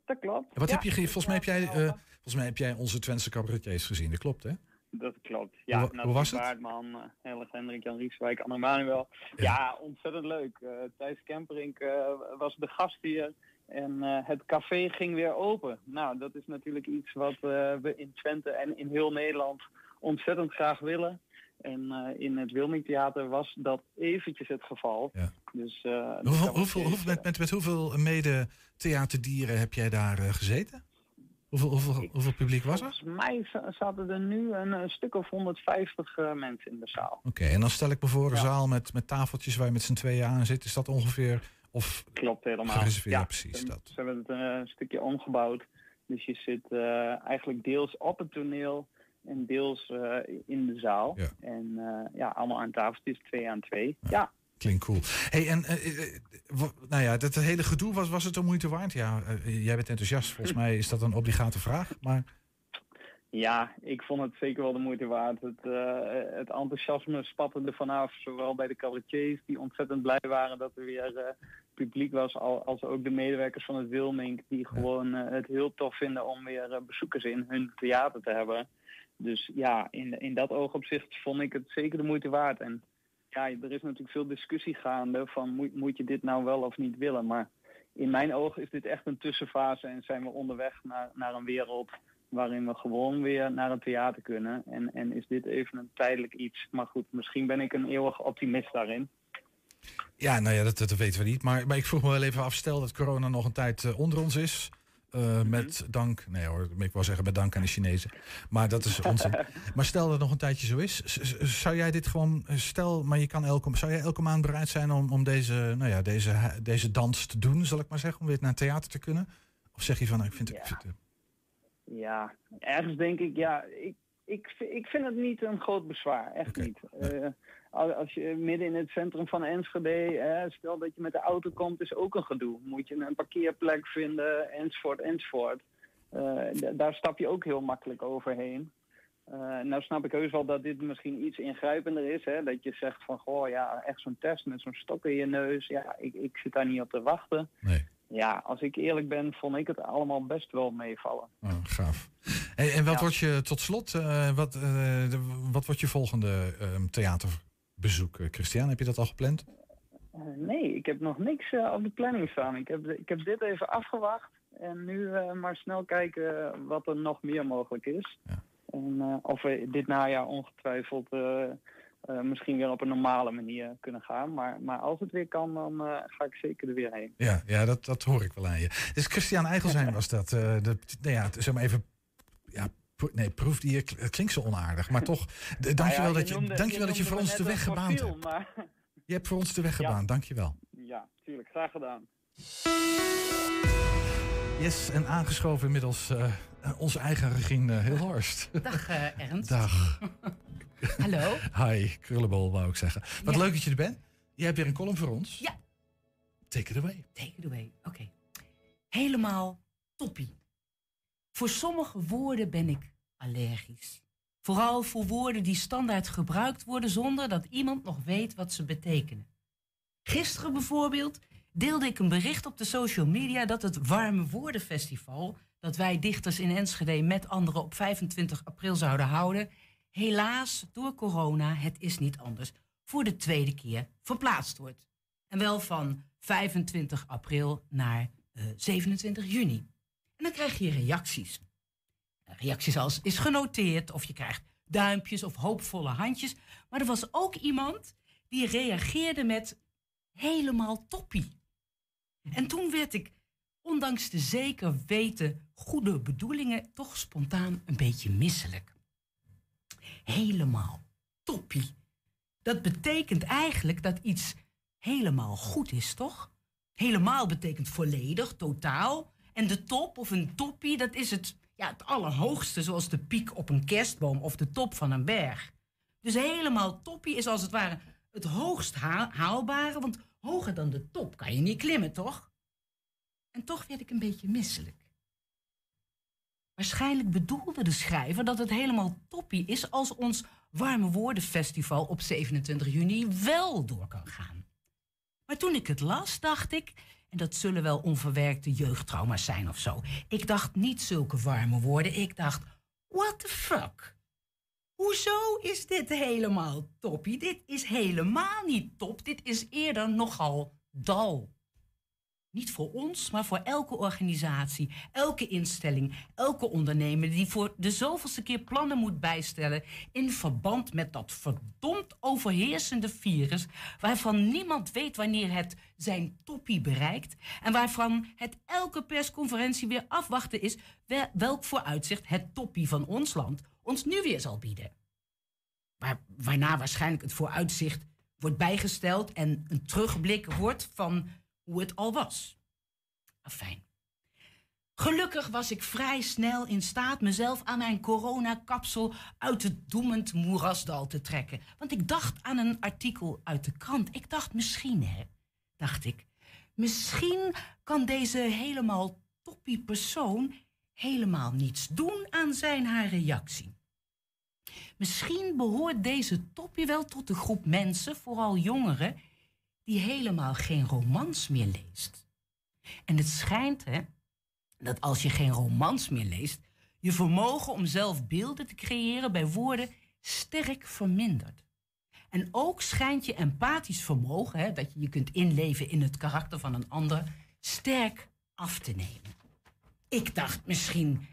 Dat klopt. Wat Ja, heb je ge- volgens mij heb jij, eh, volgens mij heb jij onze Twentse cabaretiers gezien, dat klopt, hè? Dat klopt. Ja, Hoe hoe was het? Baardman, Helle Hendrik, Jan Rieswijk, Anne Manuel. Ja. ontzettend leuk. Uh, Thijs Kemperink uh, was de gast hier. En uh, het café ging weer open. Nou, dat is natuurlijk iets wat we in Twente en in heel Nederland ontzettend graag willen. En in het Wilming Theater was dat eventjes het geval. Ja. Dus, hoeveel, hoeveel, hoeveel, met, met, met hoeveel mede-theaterdieren heb jij daar gezeten? Hoeveel, hoeveel, hoeveel publiek was er? Volgens mij zaten er nu een, een stuk of 150 uh, mensen in de zaal. Oké, okay, en dan stel ik me voor een ja. zaal met, met tafeltjes waar je met z'n tweeën aan zit. Is dat ongeveer... Of Klopt helemaal. Gereserveerd, ja, precies ze, dat. Ze hebben het een stukje omgebouwd. Dus je zit uh, eigenlijk deels op het toneel en deels uh, in de zaal. Ja. En uh, ja, allemaal aan tafeltjes, twee aan twee. Ja. ja. Klinkt cool. Hey, en nou ja, dat hele gedoe, was, was het de moeite waard? Ja, jij bent enthousiast. Volgens mij is dat een obligate vraag. Maar... Ja, ik vond het zeker wel de moeite waard. Het, uh, het enthousiasme spatte er vanaf, zowel bij de cabaretiers die ontzettend blij waren dat er weer publiek was al- als ook de medewerkers van het Wilmink, die gewoon eh, het heel tof vinden om weer eh, bezoekers in hun theater te hebben. Dus ja, in, in dat oogopzicht vond ik het zeker de moeite waard. En ja, er is natuurlijk veel discussie gaande van moet, moet je dit nou wel of niet willen. Maar in mijn ogen is dit echt een tussenfase en zijn we onderweg naar, naar een wereld waarin we gewoon weer naar een theater kunnen. En, en is dit even een tijdelijk iets. Maar goed, misschien ben ik een eeuwige optimist daarin. Ja, nou ja, dat, dat weten we niet. Maar, maar ik vroeg me wel even af, stel dat corona nog een tijd eh, onder ons is. Eh, met dank, nee hoor, ik wou zeggen met dank aan de Chinezen. Maar dat is [laughs] onzin. maar stel dat het nog een tijdje zo is. Zou jij dit gewoon, eh, stel, maar je kan elke, zou jij elke maand bereid zijn om, om deze, nou ja, deze, deze dans te doen, zal ik maar zeggen, om weer naar theater te kunnen? Of zeg je van, nou, ik vind, het- ik vind het- Ja, ergens denk ik, ja, ik, ik, ik vind het niet een groot bezwaar. Echt niet. Eh, al- als je midden in het centrum van Enschede, hè, stel dat je met de auto komt, is ook een gedoe. Moet je een parkeerplek vinden, enzovoort, enzovoort. Eh, daar stap je ook heel makkelijk overheen. Eh, nou snap ik heus wel dat dit misschien iets ingrijpender is. Hè? Dat je zegt van, goh, ja, echt zo'n test met zo'n stok in je neus. Ja, ik, ik zit daar niet op te wachten. Ja, als ik eerlijk ben, vond ik het allemaal best wel meevallen. Oh, gaaf. Hey, en wat Ja. wordt je, tot slot, eh, wat, wat wordt je volgende ehm, theaterbezoek, eh, Christian? Heb je dat al gepland? Eh, nee, ik heb nog niks eh, op de planning staan. Ik heb, ik heb dit even afgewacht. En nu maar snel kijken wat er nog meer mogelijk is. En eh, of we dit najaar ongetwijfeld misschien weer op een normale manier kunnen gaan. Maar, maar als het weer kan, dan ga ik zeker er weer heen. Ja, ja dat, dat hoor ik wel aan je. Dus Christian Eigelsheim was dat. eh de, nou ja, zeg maar even... Ja, pro- nee, proef die het klinkt zo onaardig. Maar toch, dankjewel Nou ja, dat je, noemde- dankjewel dat je voor ons de weg gebaand hebt. Maar Je hebt voor ons de weg Ja. gebaand, dankjewel. ja, tuurlijk, graag gedaan. Yes, en aangeschoven inmiddels eh, onze eigen Regine uh, Hilhorst. Dag eh, Ernst. Dag. Hallo. Hi, krullenbol wou ik zeggen. Wat Ja. leuk dat je er bent. Je hebt weer een column voor ons. Ja. Take it away. Take it away. Oké. Helemaal toppie. Voor sommige woorden ben ik allergisch. Vooral voor woorden die standaard gebruikt worden zonder dat iemand nog weet wat ze betekenen. Gisteren bijvoorbeeld deelde ik een bericht op de social media dat het Warme Woordenfestival, dat wij dichters in Enschede met anderen op 25 april zouden houden, helaas door corona, het is niet anders, voor de tweede keer verplaatst wordt. En wel van 25 april naar eh, 27 juni. En dan krijg je reacties. Eh, Reacties als is genoteerd, of je krijgt duimpjes of hoopvolle handjes. Maar er was ook iemand die reageerde met helemaal toppie. En toen werd ik, ondanks de zeker weten goede bedoelingen, toch spontaan een beetje misselijk. Helemaal toppie. Dat betekent eigenlijk dat iets helemaal goed is, toch? Helemaal betekent volledig, totaal. En de top of een toppie, dat is het, ja, het allerhoogste, zoals de piek op een kerstboom of de top van een berg. Dus helemaal toppie is als het ware het hoogst haal- haalbare, want hoger dan de top kan je niet klimmen, toch? En toch werd ik een beetje misselijk. Waarschijnlijk bedoelde de schrijver dat het helemaal toppie is als ons Warme Woordenfestival op 27 juni wel door kan gaan. Maar toen ik het las, dacht ik, en dat zullen wel onverwerkte jeugdtrauma's zijn of zo. Ik dacht niet zulke warme woorden. Ik dacht, what the fuck? Hoezo is dit helemaal toppie? Dit is helemaal niet top. Dit is eerder nogal dal. Niet voor ons, maar voor elke organisatie, elke instelling, elke ondernemer die voor de zoveelste keer plannen moet bijstellen in verband met dat verdomd overheersende virus, waarvan niemand weet wanneer het zijn toppie bereikt en waarvan het elke persconferentie weer afwachten is wel- welk vooruitzicht het toppie van ons land ons nu weer zal bieden. Waar, waarna waarschijnlijk het vooruitzicht wordt bijgesteld en een terugblik wordt van hoe het al was. Afijn. Gelukkig was ik vrij snel in staat mezelf aan mijn coronakapsel uit het doemend moerasdal te trekken. Want ik dacht aan een artikel uit de krant. Ik dacht misschien, hè, dacht ik, misschien kan deze helemaal toppie persoon helemaal niets doen aan zijn haar reactie. Misschien behoort deze toppie wel tot de groep mensen, vooral jongeren, die helemaal geen romans meer leest. En het schijnt hè, dat als je geen romans meer leest, je vermogen om zelf beelden te creëren bij woorden sterk vermindert. En ook schijnt je empathisch vermogen, hè, dat je je kunt inleven in het karakter van een ander, sterk af te nemen. Ik dacht misschien,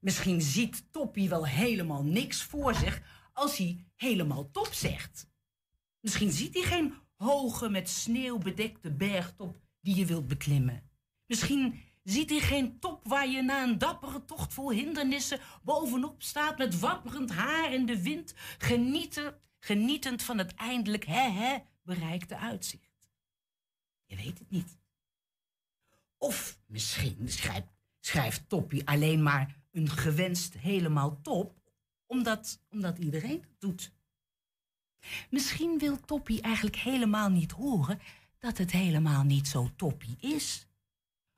misschien ziet Toppie wel helemaal niks voor zich als hij helemaal top zegt. Misschien ziet hij geen hoge met sneeuw bedekte bergtop die je wilt beklimmen. Misschien ziet hij geen top waar je na een dappere tocht vol hindernissen bovenop staat met wapperend haar in de wind, genieten, genietend van het eindelijk hè bereikte uitzicht. Je weet het niet. Of misschien schrijft, schrijft Toppie alleen maar een gewenst helemaal top, omdat, omdat iedereen het doet. Misschien wil Toppie eigenlijk helemaal niet horen dat het helemaal niet zo toppie is.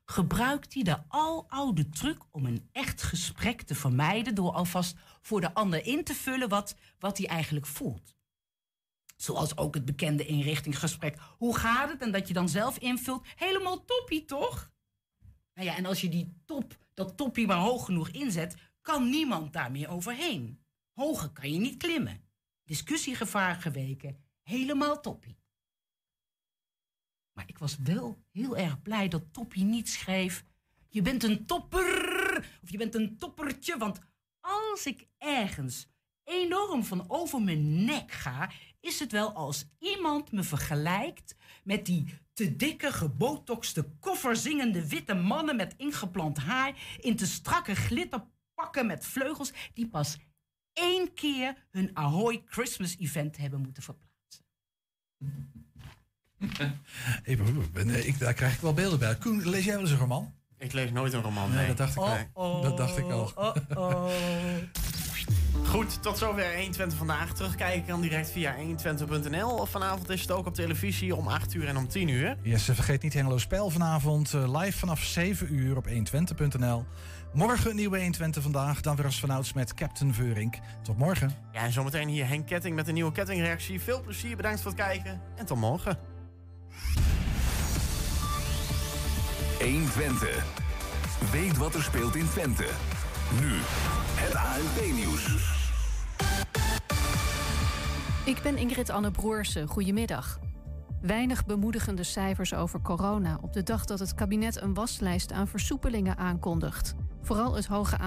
Gebruikt hij de aloude truc om een echt gesprek te vermijden door alvast voor de ander in te vullen wat, wat hij eigenlijk voelt. Zoals ook het bekende inrichtingsgesprek. Hoe gaat het? En dat je dan zelf invult. Helemaal toppie, toch? Nou ja, en als je die top, dat toppie maar hoog genoeg inzet, kan niemand daar meer overheen. Hoger kan je niet klimmen. Discussiegevaar geweken. Helemaal toppie. Maar ik was wel heel erg blij dat Toppie niet schreef... Je bent een topper! Of je bent een toppertje. Want als ik ergens enorm van over mijn nek ga... is het wel als iemand me vergelijkt met die te dikke, gebotoxte, kofferzingende witte mannen... met ingeplant haar in te strakke glitterpakken met vleugels... die pas één keer hun Ahoy Christmas event hebben moeten verplaatsen. [laughs] Eh, ik, daar krijg ik wel beelden bij. Koen, lees jij wel eens een roman? Ik lees nooit een roman. Nee, Nee, dat dacht ik al. Dat dacht ik al. Goed, tot zover 120 vandaag. Terugkijken kan direct via 120.nl. Vanavond is het ook op televisie om 8 uur en om 10 uur. Yes, vergeet niet Hengelo Spel vanavond eh, live vanaf 7 uur op 120.nl. Morgen een nieuwe 120 vandaag. Dan weer als vanouds met Captain Veurink. Tot morgen. Ja, en zometeen hier Henk Ketting met een nieuwe kettingreactie. Veel plezier, bedankt voor het kijken en tot morgen. 120. Weet wat er speelt in Twente. Nu, het ANP-nieuws. Ik ben Ingrid Anne Broersen. Goedemiddag. Weinig bemoedigende cijfers over corona op de dag dat het kabinet een waslijst aan versoepelingen aankondigt. Vooral het hoge